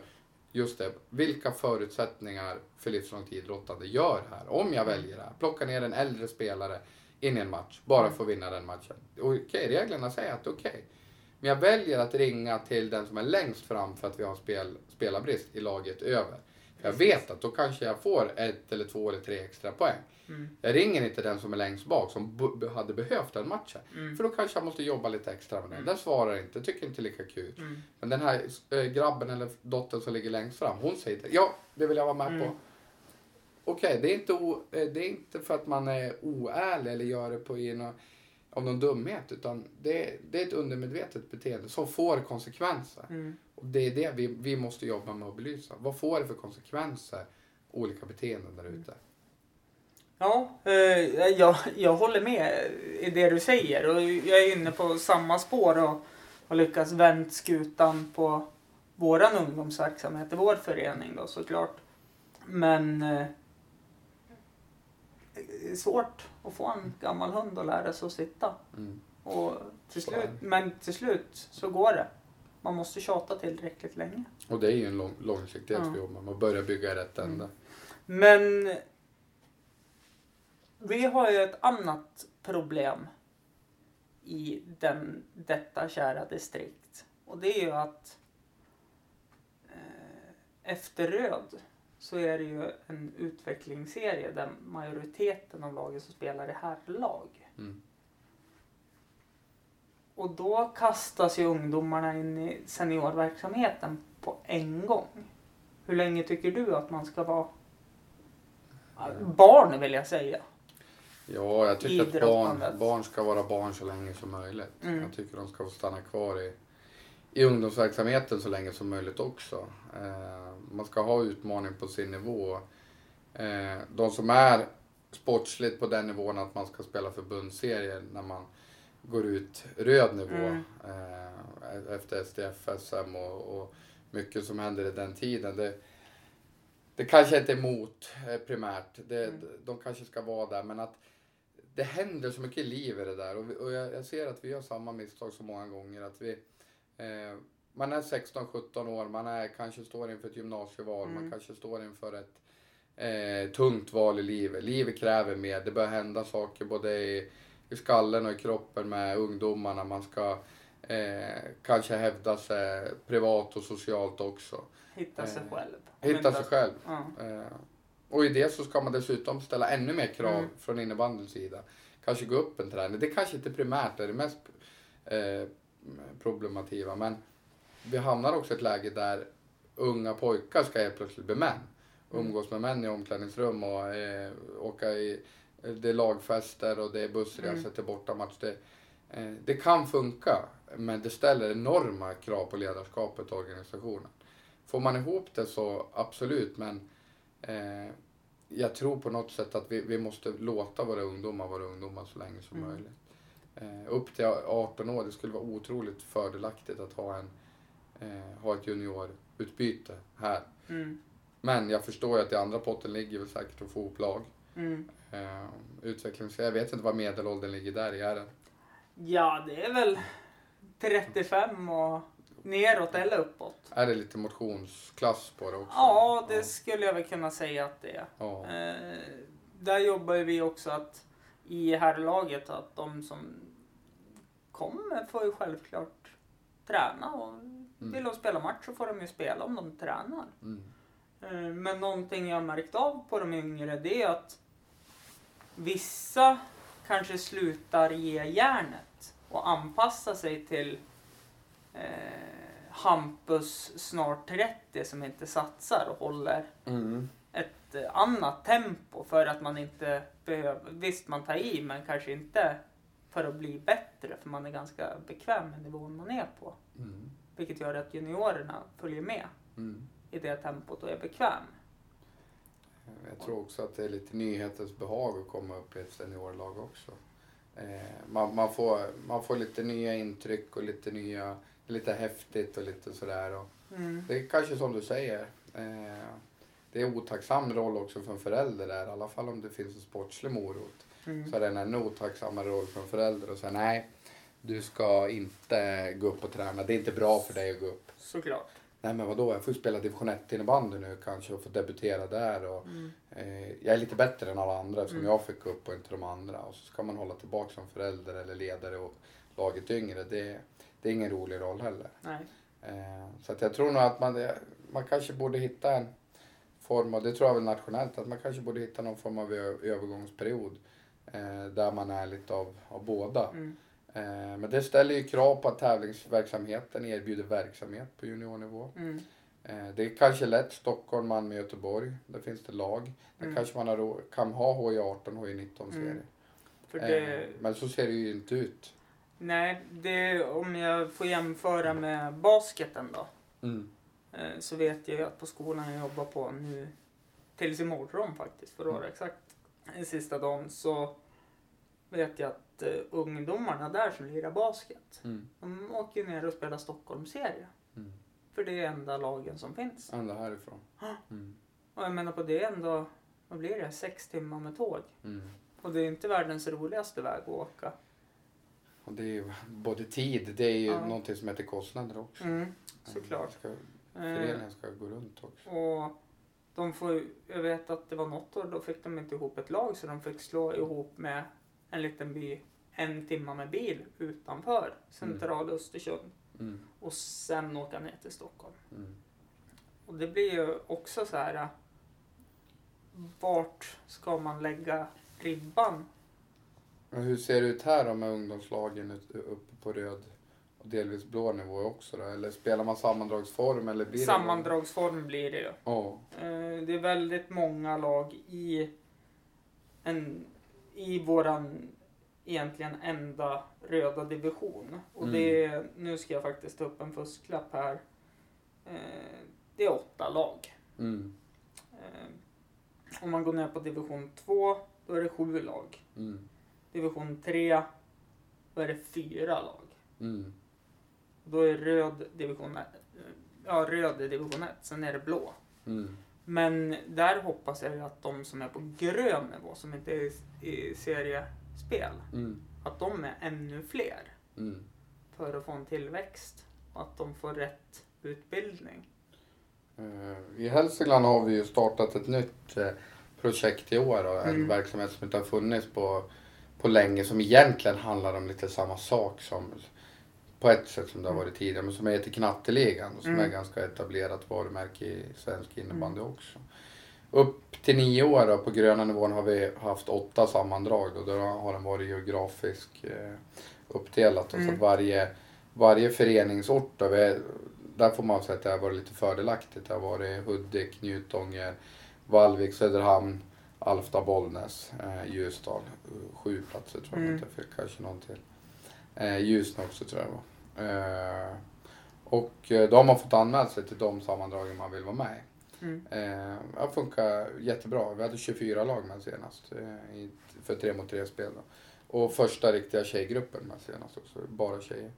just det, vilka förutsättningar för livslångt idrottande gör här. Om jag väljer det här, plocka ner en äldre spelare in i en match, bara för att vinna den matchen. Okej, reglerna säger att det är okej. Men jag väljer att ringa till den som är längst fram för att vi har spel, spelarbrist i laget över. Jag vet att då kanske jag får ett eller två eller tre extra poäng. Mm. Jag ringer inte den som är längst bak som hade behövt den matchen. Mm. För då kanske jag måste jobba lite extra med den. Den svarar inte, tycker inte lika kul. Mm. Men den här äh, grabben eller dottern som ligger längst fram, hon säger det. Ja, det vill jag vara med Mm. på. okej, det, är inte o, eh, det är inte för att man är oärlig eller gör det på en, av någon dumhet. Utan det, det är ett undermedvetet beteende som får konsekvenser. Och det är det vi, vi måste jobba med att belysa. Vad får det för konsekvenser, olika beteenden där ute? Ja, eh, jag, jag håller med i det du säger och jag är inne på samma spår och har lyckats vänt skutan på våran ungdomsverksamhet i vår förening då såklart. Men eh, det är svårt att få en gammal hund att lära sig att sitta. Mm. Och till slut, men till slut så går det. Man måste tjata tillräckligt länge. Och det är ju en lång, långsiktighet Ja. vi jobbar med. Man börjar bygga i rätt Mm. ände. Men vi har ju ett annat problem i den, detta kära distrikt. Och det är ju att eh, efter röd så är det ju en utvecklingsserie där majoriteten av lagen som spelar är herrlag. Mm. Och då kastas ju ungdomarna in i seniorverksamheten på en gång. Hur länge tycker du att man ska vara barn vill jag säga? Ja, jag tycker att barn, barn ska vara barn så länge som möjligt. Mm. Jag tycker de ska få stanna kvar i, i ungdomsverksamheten så länge som möjligt också. Eh, man ska ha utmaning på sin nivå. Eh, de som är sportsligt på den nivån att man ska spela förbundsserier när man går ut röd nivå Mm. eh, efter SDF, SM och, och mycket som händer i den tiden. Det, det kanske inte är emot eh, primärt. Det, Mm. De kanske ska vara där men att det händer så mycket liv i det där och, vi, och jag, jag ser att vi gör samma misstag så många gånger. Att vi, eh, man är 16-17 år, man är, kanske står inför ett gymnasieval, man Mm. kanske står inför ett eh, tungt val i livet. Livet kräver mer, det bör hända saker både i, i skallen och i kroppen med ungdomarna. Man ska eh, kanske hävda sig privat och socialt också. Hitta sig Eh, själv. Hitta sig själv. Ja. Eh, och i det så ska man dessutom ställa ännu mer krav Mm. från innebandyns sida. Kanske gå upp en träning. Det kanske inte primärt är det mest eh, problemativa men vi hamnar också i ett läge där unga pojkar ska helt plötsligt bli män. Mm. Umgås med män i omklädningsrum och eh, åka i det är lagfester och det är bussresor Mm. till bortamatch. Det, eh, det kan funka men det ställer enorma krav på ledarskapet och organisationen. Får man ihop det så absolut men eh, jag tror på något sätt att vi, vi måste låta våra ungdomar vara ungdomar så länge som Mm. möjligt. Eh, upp till 18 år, det skulle vara otroligt fördelaktigt att ha, en, eh, ha ett juniorutbyte här. Mm. Men jag förstår ju att i andra potten ligger väl säkert att få ihop lag. Mm. Eh, utvecklings, jag vet inte vad medelåldern ligger där i. Är det? Ja, det är väl 35 och neråt eller uppåt. Är det lite motionsklass på det också? Ja, det skulle jag väl kunna säga att det är. Ja. Eh, där jobbar vi också att i herrlaget att de som kommer får ju självklart träna och vill de spela match så får de ju spela om de tränar. Mm. Eh, Men någonting jag har märkt av på de yngre det är att vissa kanske slutar ge järnet och anpassa sig till eh, Hampus snart 30 som inte satsar och håller Mm. ett eh, annat tempo för att man inte behöver, visst man tar i men kanske inte för att bli bättre för man är ganska bekväm med nivån man är på. Mm. Vilket gör att juniorerna följer med Mm. i det tempot och är bekväm. Jag tror också att det är lite nyhetens behag att komma upp i ett seniorlag också. Eh, man, man, får, man får lite nya intryck och lite nya, lite häftigt och lite sådär. Och Mm. det är kanske som du säger. Eh, det är en otacksam roll också för en förälder där, i alla fall om det finns en sportslig morot. Mm. Så är det en ännu otacksammare roll för en förälder och säga nej, du ska inte gå upp och träna. Det är inte bra för dig att gå upp. Såklart. Nej men vadå, jag får ju spela division 1 innebandy nu kanske och få debutera där. Och, Mm. eh, jag är lite bättre än alla andra eftersom Mm. jag fick upp och inte de andra. Och så ska man hålla tillbaka som förälder eller ledare och laget yngre. Det, det är ingen rolig roll heller. Eh, så att jag tror nog att man, man kanske borde hitta en form av, det tror jag väl nationellt, att man kanske borde hitta någon form av övergångsperiod. Eh, där man är lite av, av båda. Mm. Eh, men det ställer ju krav på att tävlingsverksamheten erbjuder verksamhet på juniornivå. Mm. Eh, det är kanske lätt Stockholm, Malmö, Göteborg. Där finns det lag. Där Mm. kanske man har, kan ha HJ18, HJ19-serier. Mm. Eh, men så ser det ju inte ut. nej, det, om jag får jämföra med basketen då. Mm. Så vet jag ju att på skolan jag jobbar på nu, tills imorgon faktiskt, för att vara exakt, den sista dagen, så vet jag att eh, ungdomarna där som lirar basket, Mm. de åker ju ner och spelar Stockholmsserie. Mm. För det är enda lagen som finns. Ända härifrån. Ja. Mm. Och jag menar på det är ändå, vad blir det, sex timmar med tåg. Mm. Och det är inte världens roligaste väg att åka. Och det är ju både tid, det är ju Ja. någonting som heter kostnader också. Mm, såklart. Ska, Eh, föreningen ska gå runt också. och de får ju, jag vet att det var något år då fick de inte ihop ett lag så de fick slå ihop med en liten by en timma med bil utanför centrala Östersund Mm. och sen åka ner till Stockholm. Mm. Och det blir ju också så här. Vart ska man lägga ribban? Men hur ser det ut här då med ungdomslagen uppe på röd och delvis blå nivå också då? Eller spelar man sammandragsform eller blir det... Sammandragsform blir det ju. Eh, Det är väldigt många lag i, en, i våran egentligen enda röda division. Och Mm. det är, nu ska jag faktiskt ta upp en fusklapp här. Eh, Det är åtta lag. Mm. Eh, Om man går ner på division 2, då är det sju lag. Mm. Division 3, då är det fyra lag. Mm. Då är röd division 1, ja röd är division 1, sen är det blå. Mm. Men där hoppas jag ju att de som är på grön nivå, som inte är i, seriespel, Mm. att de är ännu fler Mm. för att få en tillväxt och att de får rätt utbildning. Eh, I Hälsingland har vi ju startat ett nytt eh, projekt i år. Då, en Mm. verksamhet som inte har funnits på, på länge som egentligen handlar om lite samma sak som på ett sätt som det har varit tidigare men som heter Knatteligan och som Mm. är ganska etablerat varumärke i svensk innebandy också. Upp till nio år då, på gröna nivån har vi haft åtta sammandrag och då har den varit geografisk eh, uppdelat. då, Så Mm. att varje, varje föreningsort då, vi, där får man säga att det har varit lite fördelaktigt. Det har varit Hudik, Njutånger, Vallvik, Söderhamn, Alfta, Bollnäs, eh, Ljusdal. Sju platser tror jag Mm. inte, för kanske någon till. Eh, Ljusne också tror jag det var. Eh, och eh, då har man fått anmäla sig till de sammandragen man vill vara med i. Mm. Eh, det funkar jättebra. Vi hade 24 lag med senast eh, i, för tre mot tre spel. Då. Och första riktiga tjejgruppen med senast också, bara tjejer.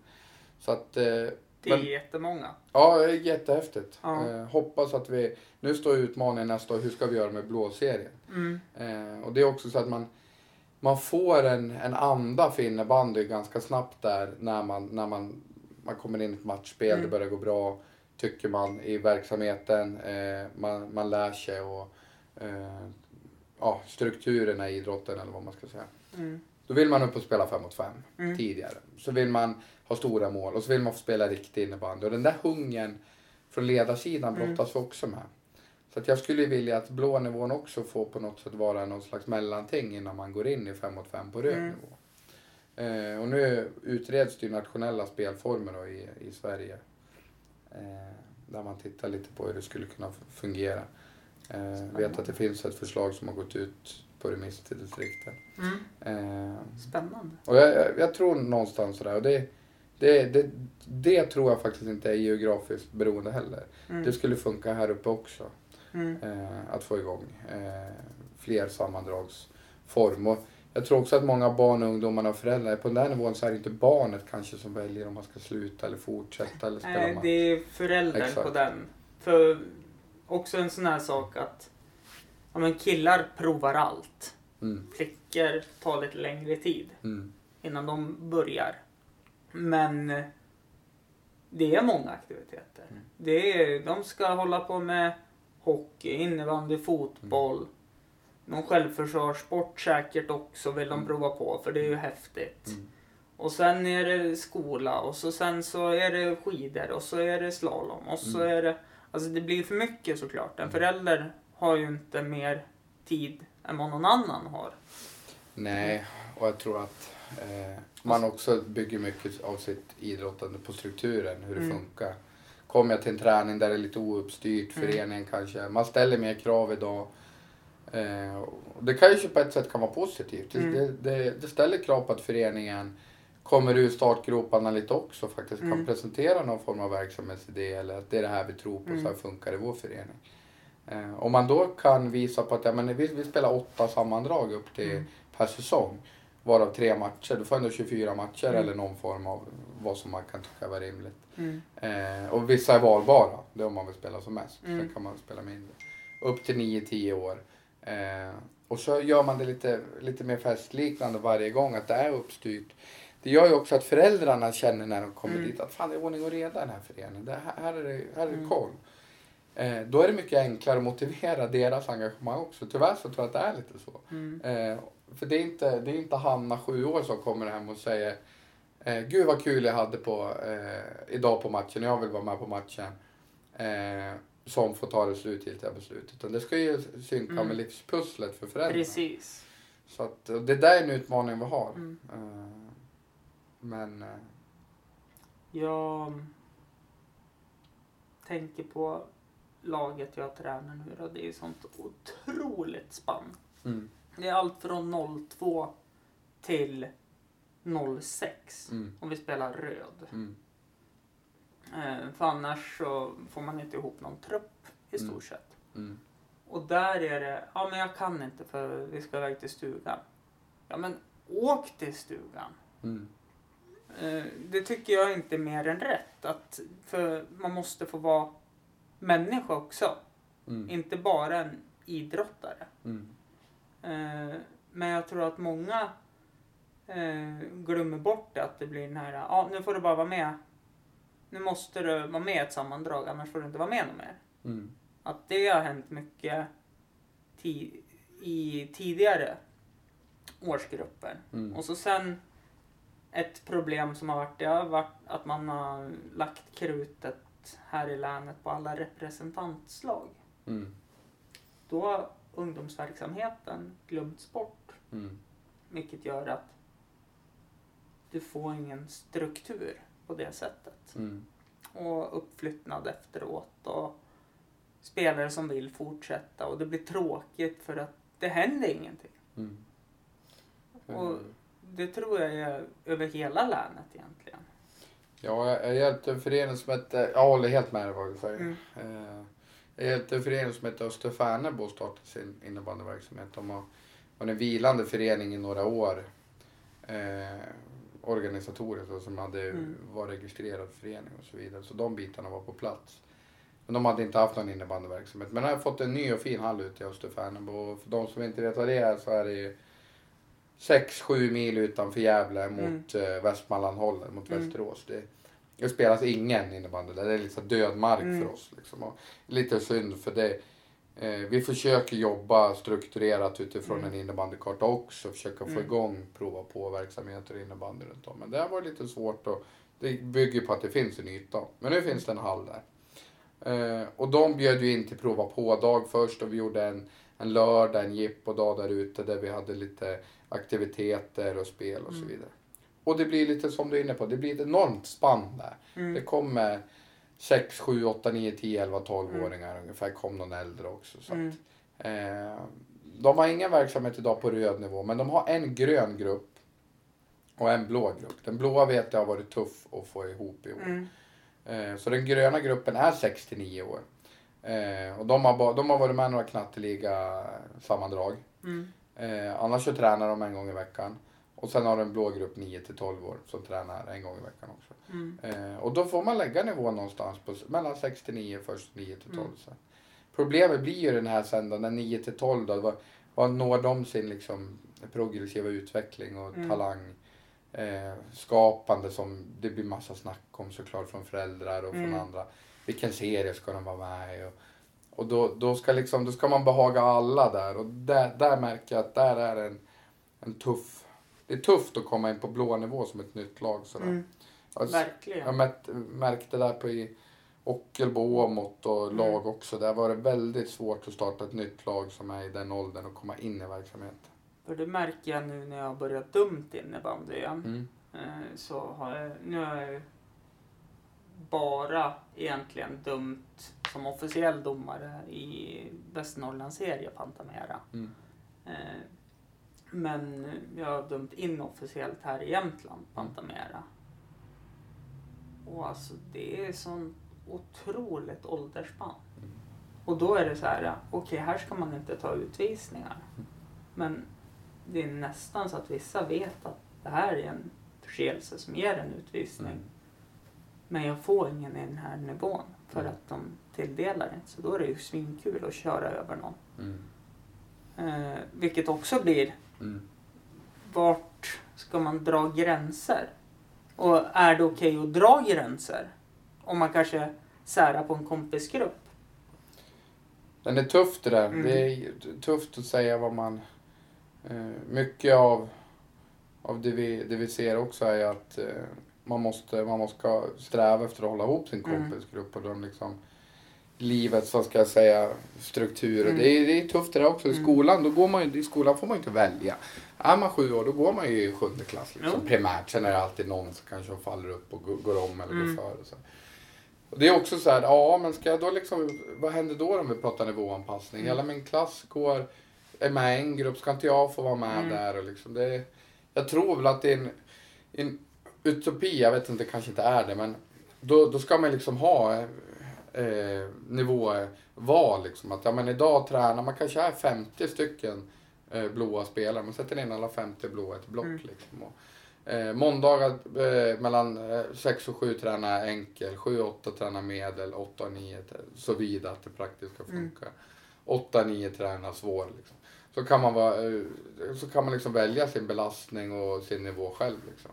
Så att, eh, Det är Men- jättemånga. ja, det är jättehäftigt. Ja. Eh, hoppas att vi, nu står utmaningen nästa år, hur ska vi göra med blåserien? Mm. Eh, och det är också så att man, man får en, en anda för innebandy ganska snabbt där när man, när man, man kommer in i ett matchspel, Mm. det börjar gå bra, tycker man i verksamheten, eh, man, man lär sig och eh, ja, strukturerna i idrotten eller vad man ska säga. Mm. Då vill man upp och spela fem mot fem Mm. tidigare. Så vill man ha stora mål och så vill man få spela riktig innebandy. Och den där hungern från ledarsidan Mm. brottas vi också med. Så att jag skulle vilja att blå nivån också får på något sätt vara någon slags mellanting innan man går in i fem mot fem på röd Mm. nivå. Eh, och nu utreds det ju nationella spelformer då i, i Sverige. Eh, där man tittar lite på hur det skulle kunna fungera. Eh, vet att det finns ett förslag som har gått ut på remiss till distrikten. Mm. Eh, Spännande. och jag, jag, jag tror någonstans sådär. Och det, det, det, det tror jag faktiskt inte är geografiskt beroende heller. Mm. Det skulle funka här uppe också. Mm. Eh, att få igång eh, fler sammandragsform. Och jag tror också att många barn, ungdomar och föräldrar, på den här nivån så är det inte barnet kanske som väljer om man ska sluta eller fortsätta eller spela Nej, match. det är föräldern Exakt. på den. För också en sån här sak att ja, men killar provar allt. Mm, Flickor tar lite längre tid mm, innan de börjar. Men det är många aktiviteter. Mm. Det är, de ska hålla på med hockey, innebandy, fotboll. Någon självförsvarssport säkert också vill de Mm. prova på för det är ju häftigt. mm, Och sen är det skola och så sen så är det skidor och så är det slalom och så Mm. är det... Alltså det blir för mycket såklart. En Mm. förälder har ju inte mer tid än vad någon annan har. Nej, och jag tror att eh, man också bygger mycket av sitt idrottande på strukturen, hur det Mm. funkar. kommer jag till en träning där det är lite ouppstyrt, Mm. föreningen kanske. Man ställer mer krav idag. Eh, det kan ju på ett sätt kan vara positivt. Det- Mm. Det, det, det ställer krav på att föreningen kommer ur startgroparna lite också faktiskt. Kan Mm. presentera någon form av verksamhetsidé eller att det är det här vi tror på, Mm. så här funkar det i vår förening. Eh, om man då kan visa på att ja, men vi, vi spelar åtta sammandrag upp till Mm. per säsong. Varav tre matcher. Du får ändå 24 matcher Mm. eller någon form av vad som man kan tycka var rimligt. Mm. Eh, och vissa är valbara. Det är om man vill spela som mest. Mm. Sen kan man spela mindre. Upp till 9-10 år. Eh, och så gör man det lite, lite mer festliknande varje gång. Att det är uppstyrt. Det gör ju också att föräldrarna känner när de kommer Mm. dit att fan det är ordning och reda i den här föreningen. Det här, här är det, här är det Mm. koll. Eh, då är det mycket enklare att motivera deras engagemang också. Tyvärr så tror jag att det är lite så. Mm. Eh, för det är, inte, det är inte Hanna, sju år, som kommer hem och säger eh, Gud vad kul jag hade på, eh, idag på matchen, jag vill vara med på matchen. Som får ta det slutgiltiga beslutet. Utan det ska ju synka Mm. med livspusslet för föräldrarna. Precis. Så att, det där är en utmaning vi har. Mm. Eh, men eh, Jag tänker på laget jag tränar nu då. Det är ju sånt otroligt spann. mm, Det är allt från 02 till 06 mm, om vi spelar röd. mm, för annars så får man inte ihop någon trupp i stort Mm. sett. mm, Och där är det, ja men jag kan inte för vi ska iväg till stugan. Ja men åk till stugan. mm, Eh, Det tycker jag inte är mer än rätt. Att, för man måste få vara människa också. mm, Inte bara en idrottare. mm, Eh, Men jag tror att många eh, glömmer bort det. Att det blir den här, ja nu får du bara vara med. Nu måste du vara med i ett sammandrag annars får du inte vara med något mer. mm, Att det har hänt mycket ti- i tidigare årsgrupper. mm, Och så sen ett problem som har varit, det har varit att man har lagt krutet här i länet på alla representantslag. mm, Då har ungdomsverksamheten glömts bort. mm, Vilket gör att du får ingen struktur på det sättet. mm, Och uppflyttnad efteråt och spelare som vill fortsätta och det blir tråkigt för att det händer ingenting. mm. Och det tror jag är över hela länet egentligen. Ja, jag hjälpte en förening som hette, jag håller helt med dig vad du säger. Mm. Eh, Jag hjälpte en förening som heter Österfärnebo att starta sin innebandyverksamhet. De har varit en vilande förening i några år. Eh, organisatoriskt och som hade Mm. var registrerad förening och så vidare. Så de bitarna var på plats. Men de hade inte haft någon innebandyverksamhet. Men de har fått en ny och fin hall ute i Österfärnebo. Och för de som inte vet vad det är så är det ju 6-7 mil utanför Gävle mot eh, Västmanland håller, mot Mm. Västerås. Det, det spelas ingen innebandy där. Det är liksom död mark Mm. för oss. Liksom. Och lite synd för det. Eh, vi försöker jobba strukturerat utifrån Mm. en innebandykarta också. Försöka få Mm. igång prova på verksamheter i innebandy runt om. Men det har varit lite svårt och det bygger på att det finns en yta. Men nu finns det en hall där. Eh, och de bjöd ju in till prova på-dag först och vi gjorde en, en lördag, en jippodag där ute där vi hade lite aktiviteter och spel och så Mm. vidare. Och det blir lite som du är inne på, det blir ett enormt spann där. Det Mm. kommer 6, 7, 8, 9, 10, 11, 12-åringar ungefär. kom någon äldre också. Så Mm. att, eh, de har ingen verksamhet idag på röd nivå, men de har en grön grupp och en blå grupp. Den blåa vet jag har varit tuff att få ihop i år. Mm. Eh, Så den gröna gruppen är 6-9 år. Eh, Och de har, de har varit med i några knatteliga sammandrag. Mm. Eh, annars så tränar de en gång i veckan. Och sen har du en blå grupp 9-12 år som tränar en gång i veckan också. Mm. Eh, och då får man lägga nivån någonstans på mellan 6-9 först 9-12 Mm. sen. Problemet blir ju den här sen då, när 9-12 då, vad, vad når de sin liksom progressiva utveckling och Mm. talang? Eh, skapande som det blir massa snack om såklart från föräldrar och Mm. från andra. Vilken serie ska de vara med i? Och, och då, då, ska liksom, då ska man behaga alla där och där, där märker jag att där är en, en tuff... Det är tufft att komma in på blå nivå som ett nytt lag. Sådär. Mm. Verkligen. jag mät, märkte där på i Ockelbo, Åmåt och Mm. lag också. Där var det väldigt svårt att starta ett nytt lag som är i den åldern och komma in i verksamheten. För det märker jag nu när jag har börjat dumt innebandy igen. Mm. Eh, Så har jag, nu har jag bara egentligen dömt som officiell domare i Västernorrlands serie Pantamera. Mm. Men jag har dömt inofficiellt här i Jämtland, Pantamera. Och alltså det är sånt otroligt åldersspann. Mm. Och då är det så här, okej här ska man inte ta utvisningar. Men det är nästan så att vissa vet att det här är en förseelse som ger en utvisning. Mm. Men jag får ingen i den här nivån för Mm. att de tilldelar inte. Så då är det ju svinkul att köra över någon. Mm. Eh, vilket också blir, Mm. vart ska man dra gränser? Och är det okej att dra gränser? Om man kanske särar på en kompisgrupp. Den är tufft det där. Mm. Det är tufft att säga vad man... Eh, mycket av, av det, vi, det vi ser också är att eh, man måste, man måste sträva efter att hålla ihop sin Mm. kompisgrupp och de liksom livets, vad ska jag säga, strukturer. Mm. Det, är, det är tufft det där också. I Mm. skolan, då går man i skolan får man inte välja. Är man sju år då går man ju i sjunde klass liksom, Jo. primärt. Sen är det alltid någon som kanske faller upp och går, om eller Mm. går före. Så. Och det är också så här, ja men ska jag då liksom, vad händer då om vi pratar nivåanpassning? Mm. Hela min klass går, är med i en grupp, ska inte jag få vara med Mm. där? Och liksom det, jag tror väl att det är en, en utopi, jag vet inte, det kanske inte är det, men då, då ska man liksom ha eh, nivåval. Liksom. Att, ja, men idag tränar man kanske är 50 stycken eh, blåa spelare, man sätter in alla 50 blåa i ett block. Mm. Liksom. Och, Eh, måndagar eh, mellan 6 och 7 tränar enkel, 7 och 8 tränar medel, 8 och 9 så vida att det praktiskt ska Mm. funka. 8 och 9 tränar svår. Liksom. Så kan man, vara, eh, så kan man liksom välja sin belastning och sin nivå själv. Liksom.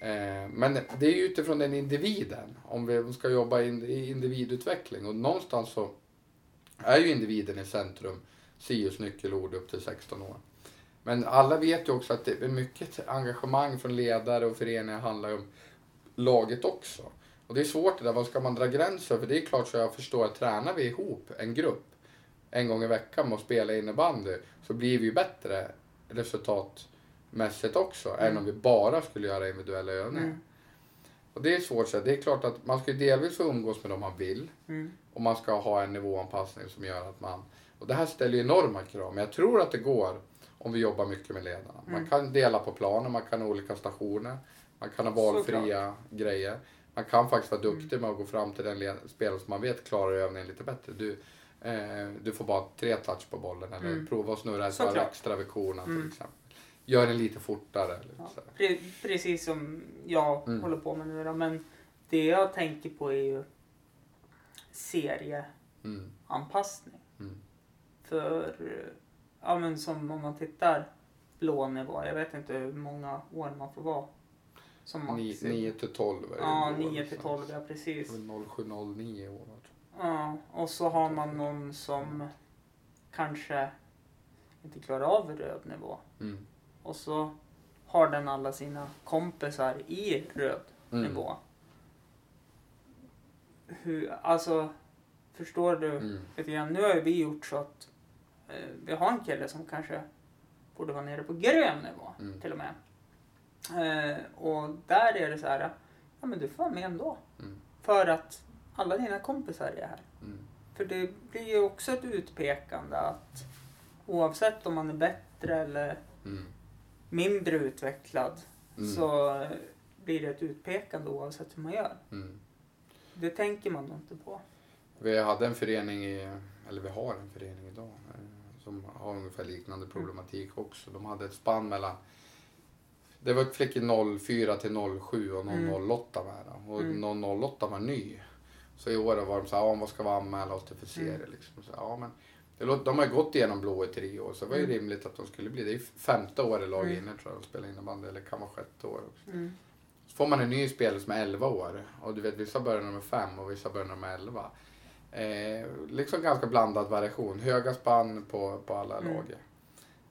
Eh, men det är utifrån den individen, om vi ska jobba i individutveckling. Och någonstans så är ju individen i centrum, SIUs nyckelord upp till 16 år. Men alla vet ju också att det är mycket engagemang från ledare och föreningar handlar om laget också. Och det är svårt det där, vad ska man dra gränser? För det är klart så jag förstår att tränar vi ihop en grupp en gång i veckan med att spela innebandy så blir vi ju bättre resultat resultatmässigt också än om vi bara skulle göra individuella övningar. Mm. Och det är svårt, så det är klart att man ska delvis få umgås med dem man vill Mm. och man ska ha en nivåanpassning som gör att man... Och det här ställer ju enorma krav, men jag tror att det går om vi jobbar mycket med ledarna. Man Mm. kan dela på planen, man kan ha olika stationer, man kan ha valfria grejer. Man kan faktiskt vara duktig med att gå fram till den spelare som man vet klarar övningen lite bättre. Du, eh, du får bara tre touch på bollen eller Mm. prova att snurra ett extra vid korna till Mm. exempel. Gör den lite fortare. Eller Ja, pre precis som jag Mm. håller på med nu då. Men det jag tänker på är ju serieanpassning. Mm. Mm. För, ja men som om man tittar blå nivå. Jag vet inte hur många år man får vara. Som max. 9 till 12 är det Ja, i år, 9 till liksom. 12, ja precis. Det är väl 0709 i år. Ja, och så har man någon som kanske inte klarar av röd nivå. Mm. Och så har den alla sina kompisar i röd Mm. nivå. Hur, alltså, förstår du Mm. lite grann? Nu har ju vi gjort så att eh, vi har en kille som kanske borde vara nere på grön nivå Mm. till och med. Eh, och där är det så här, ja men du får vara med ändå. Mm. För att alla dina kompisar är här. Mm. För det blir ju också ett utpekande att oavsett om man är bättre eller Mm. Mindre utvecklad Mm. så blir det ett utpekande oavsett hur man gör. Mm. Det tänker man nog inte på. Vi hade en förening, i, eller vi har en förening idag, eh, som har ungefär liknande problematik också. De hade ett spann mellan, det var ett flickor 04 till 07 och någon Mm. 08 med. då. Och Mm. någon 08 var ny. Så i år var de så här, ja, vad ska vi anmäla oss till för serie? Mm. Liksom. Så, ja, men det låter, de har gått igenom blå i tre år så det var ju Mm. rimligt att de skulle bli det. Det är femte år i lag Mm. inne tror jag de spelar innebandy, eller kan vara sjätte år också. Mm. Så får man en ny spelare som är 11 år och du vet vissa börjar nummer 5 och vissa börjar nummer 11. Eh, liksom ganska blandad variation. Höga spann på, på alla Mm. lag.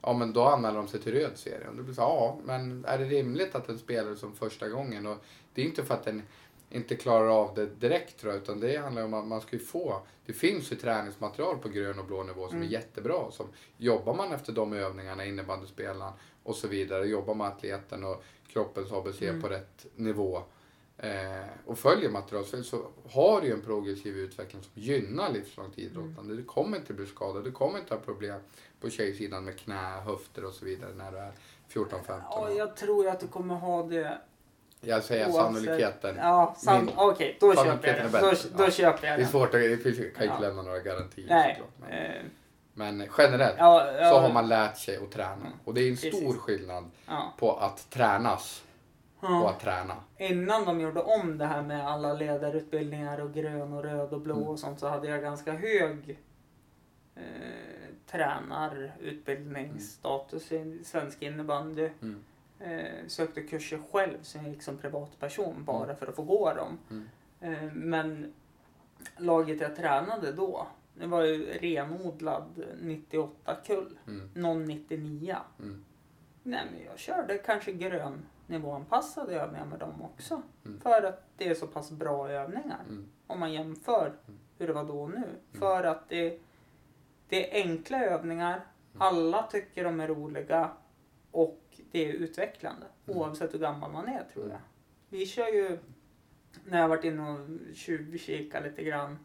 Ja men då anmäler de sig till röd serie. Och då blir det så, ja men är det rimligt att en spelare som första gången och det är inte för att den inte klarar av det direkt tror jag, utan det handlar om att man ska ju få, det finns ju träningsmaterial på grön och blå nivå som Mm. är jättebra. Som, jobbar man efter de övningarna, innebandyspelaren och så vidare, jobbar med atleten och kroppens ABC Mm. på rätt nivå eh, och följer materialspel så har du ju en progressiv utveckling som gynnar livslångt idrottande. Du kommer inte bli skadad, du kommer inte ha problem på tjejsidan med knä, höfter och så vidare när du är 14-15 Ja, år. jag tror att du kommer ha det Jag säger oavsett- sannolikheten. Ja, san... Okej, då köper jag det. Då, då Ja. köper jag Det är svårt att, det finns, kan inte Ja. lämna några garantier Nej. såklart. Men, Eh, men generellt ja, ja, så har man lärt sig att träna. Och det är en stor Precis. skillnad på att tränas och att träna. Innan de gjorde om det här med alla ledarutbildningar och grön och röd och blå Mm. och sånt så hade jag ganska hög eh, tränarutbildningsstatus i svensk innebandy. Mm. Eh, sökte kurser själv så jag gick som privatperson bara för att få gå dem. Mm. Eh, men laget jag tränade då, det var ju renodlad 98-kull. Mm. Någon 99. Mm. Nej men jag körde kanske grön nivåanpassade övningar med dem också. Mm. För att det är så pass bra övningar. Mm. Om man jämför Mm. hur det var då och nu. För att det, det är enkla övningar. Mm. Alla tycker de är roliga. Och det är utvecklande. Mm. Oavsett hur gammal man är tror Mm. jag. Vi kör ju, när jag varit inne och tjuvkikat lite grann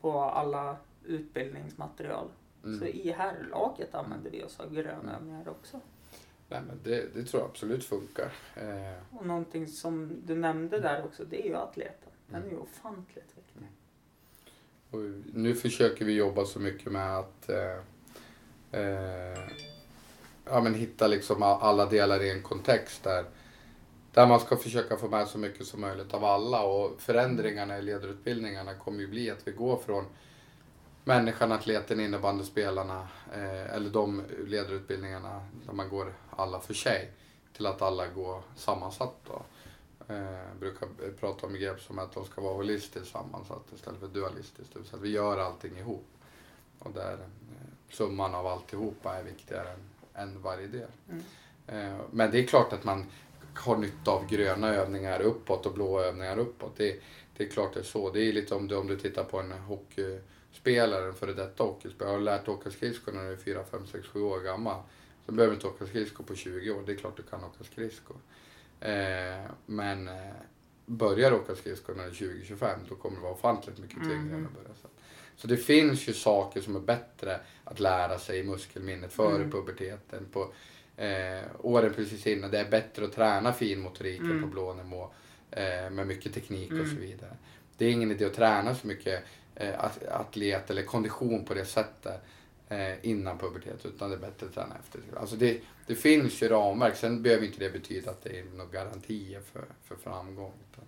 på alla utbildningsmaterial. Mm. Så i herrlaget använder vi oss av gröna övningar också. Nej, men det, det tror jag absolut funkar. Eh, Och någonting som du nämnde där också, det är ju atleten. Den Mm. är ju ofantligt viktig. och nu försöker vi jobba så mycket med att eh, eh, ja, men hitta liksom alla delar i en kontext där, där man ska försöka få med så mycket som möjligt av alla. Och förändringarna i ledarutbildningarna kommer ju bli att vi går från människan, atleten, innebandyspelarna eh, eller de ledarutbildningarna där man går alla för sig till att alla går sammansatt. Då. Eh, brukar prata om begrepp som att de ska vara holistiskt sammansatt istället för dualistiskt. Så att vi gör allting ihop. Och där eh, summan av alltihopa är viktigare än, än varje del. Mm. Men det är klart att man har nytta av gröna övningar uppåt och blå övningar uppåt. Det, det är klart det är så. Det är lite om du, om du tittar på en hockeyspelare, en före detta hockeyspelare. Har du lärt dig åka skridskor när du är 4, 5, 6, 7 år gammal. Så behöver du inte åka skridskor på 20 år. Det är klart du kan åka skridskor. Eh, men eh, börjar du åka skridskor när du är 20-25 då kommer det vara ofantligt mycket tyngre Mhm. än att börja. Så det finns ju saker som är bättre att lära sig i muskelminnet före Mm. puberteten. På eh, åren precis innan. Det är bättre att träna finmotoriken Mm. på blå nivå eh, med mycket teknik och så Mm. vidare. Det är ingen idé att träna så mycket eh, at- atlet eller kondition på det sättet eh, innan pubertet utan det är bättre att träna efter. Alltså det, det finns ju ramverk. Sen behöver inte det betyda att det är några garantier för, för framgång. Utan,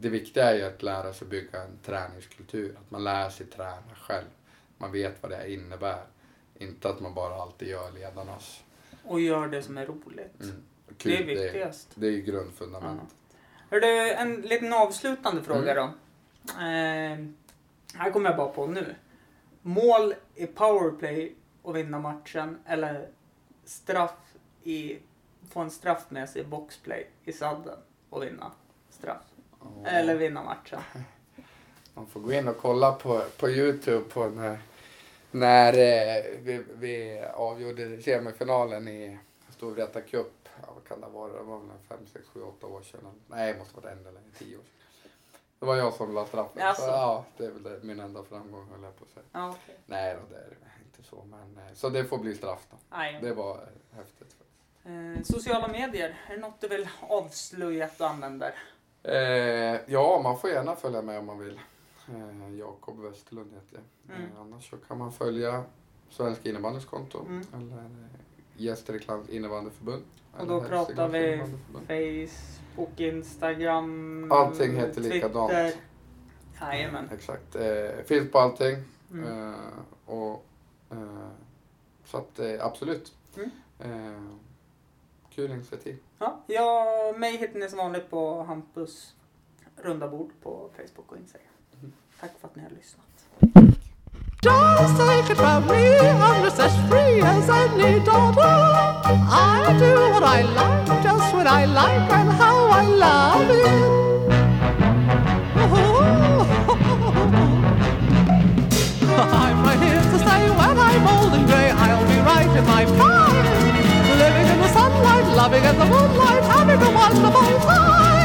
det viktiga är ju att lära sig bygga en träningskultur. Att man lär sig träna själv. Man vet vad det innebär. Inte att man bara alltid gör ledarnas. Och gör det som är roligt. Mm. Det är Kul, det, viktigast. det är grundfundamentet. Hörru, en liten avslutande fråga Mm. då. Eh, här kommer jag bara på nu. Mål i powerplay och vinna matchen eller straff i, få en straff med sig i boxplay i sadden och vinna straff. Ja. Eller vinna matchen. Man får gå in och kolla på, på Youtube på när, när eh, vi, vi avgjorde semifinalen i Storvreta Cup. Ja, vad kan det vara? Det var väl 5, 6, 7, 8 år sedan. Nej, det måste vara ännu längre. 10 år sedan. Det var jag som la straffen. Jaså? Så, ja, det är väl det, min enda framgång höll jag på att säga. Ja, okej. Nej då, det är inte så. Men, eh, så det får bli straff då. Nej. Det var eh, häftigt. Eh, sociala medier, är det något du vill avslöja att du använder? Eh, ja, man får gärna följa med om man vill. Eh, Jakob Westerlund heter jag. Mm. Eh, annars så kan man följa Svenska innebandys konto Mm. eller eh, Gästriklands innebandyförbund. Och då pratar vi. Facebook, Instagram, Allting heter likadant. Twitter. Jajamän. Exakt. Eh, finns på allting. Mm. Eh, och, eh, så att eh, absolut. Mm. Kul initiativ. Ja, jag, mig hittar ni som vanligt på Hampus runda bord på Facebook och Instagram. Mm. Tack för att ni har lyssnat. Just take it from me, I'm just as free as any daughter. I do what I like, just when I like, and how I love it. I'm right here to stay when I'm old and grey. I'll be right in my prime, living in the sunlight, loving in the moonlight, having a wonderful time.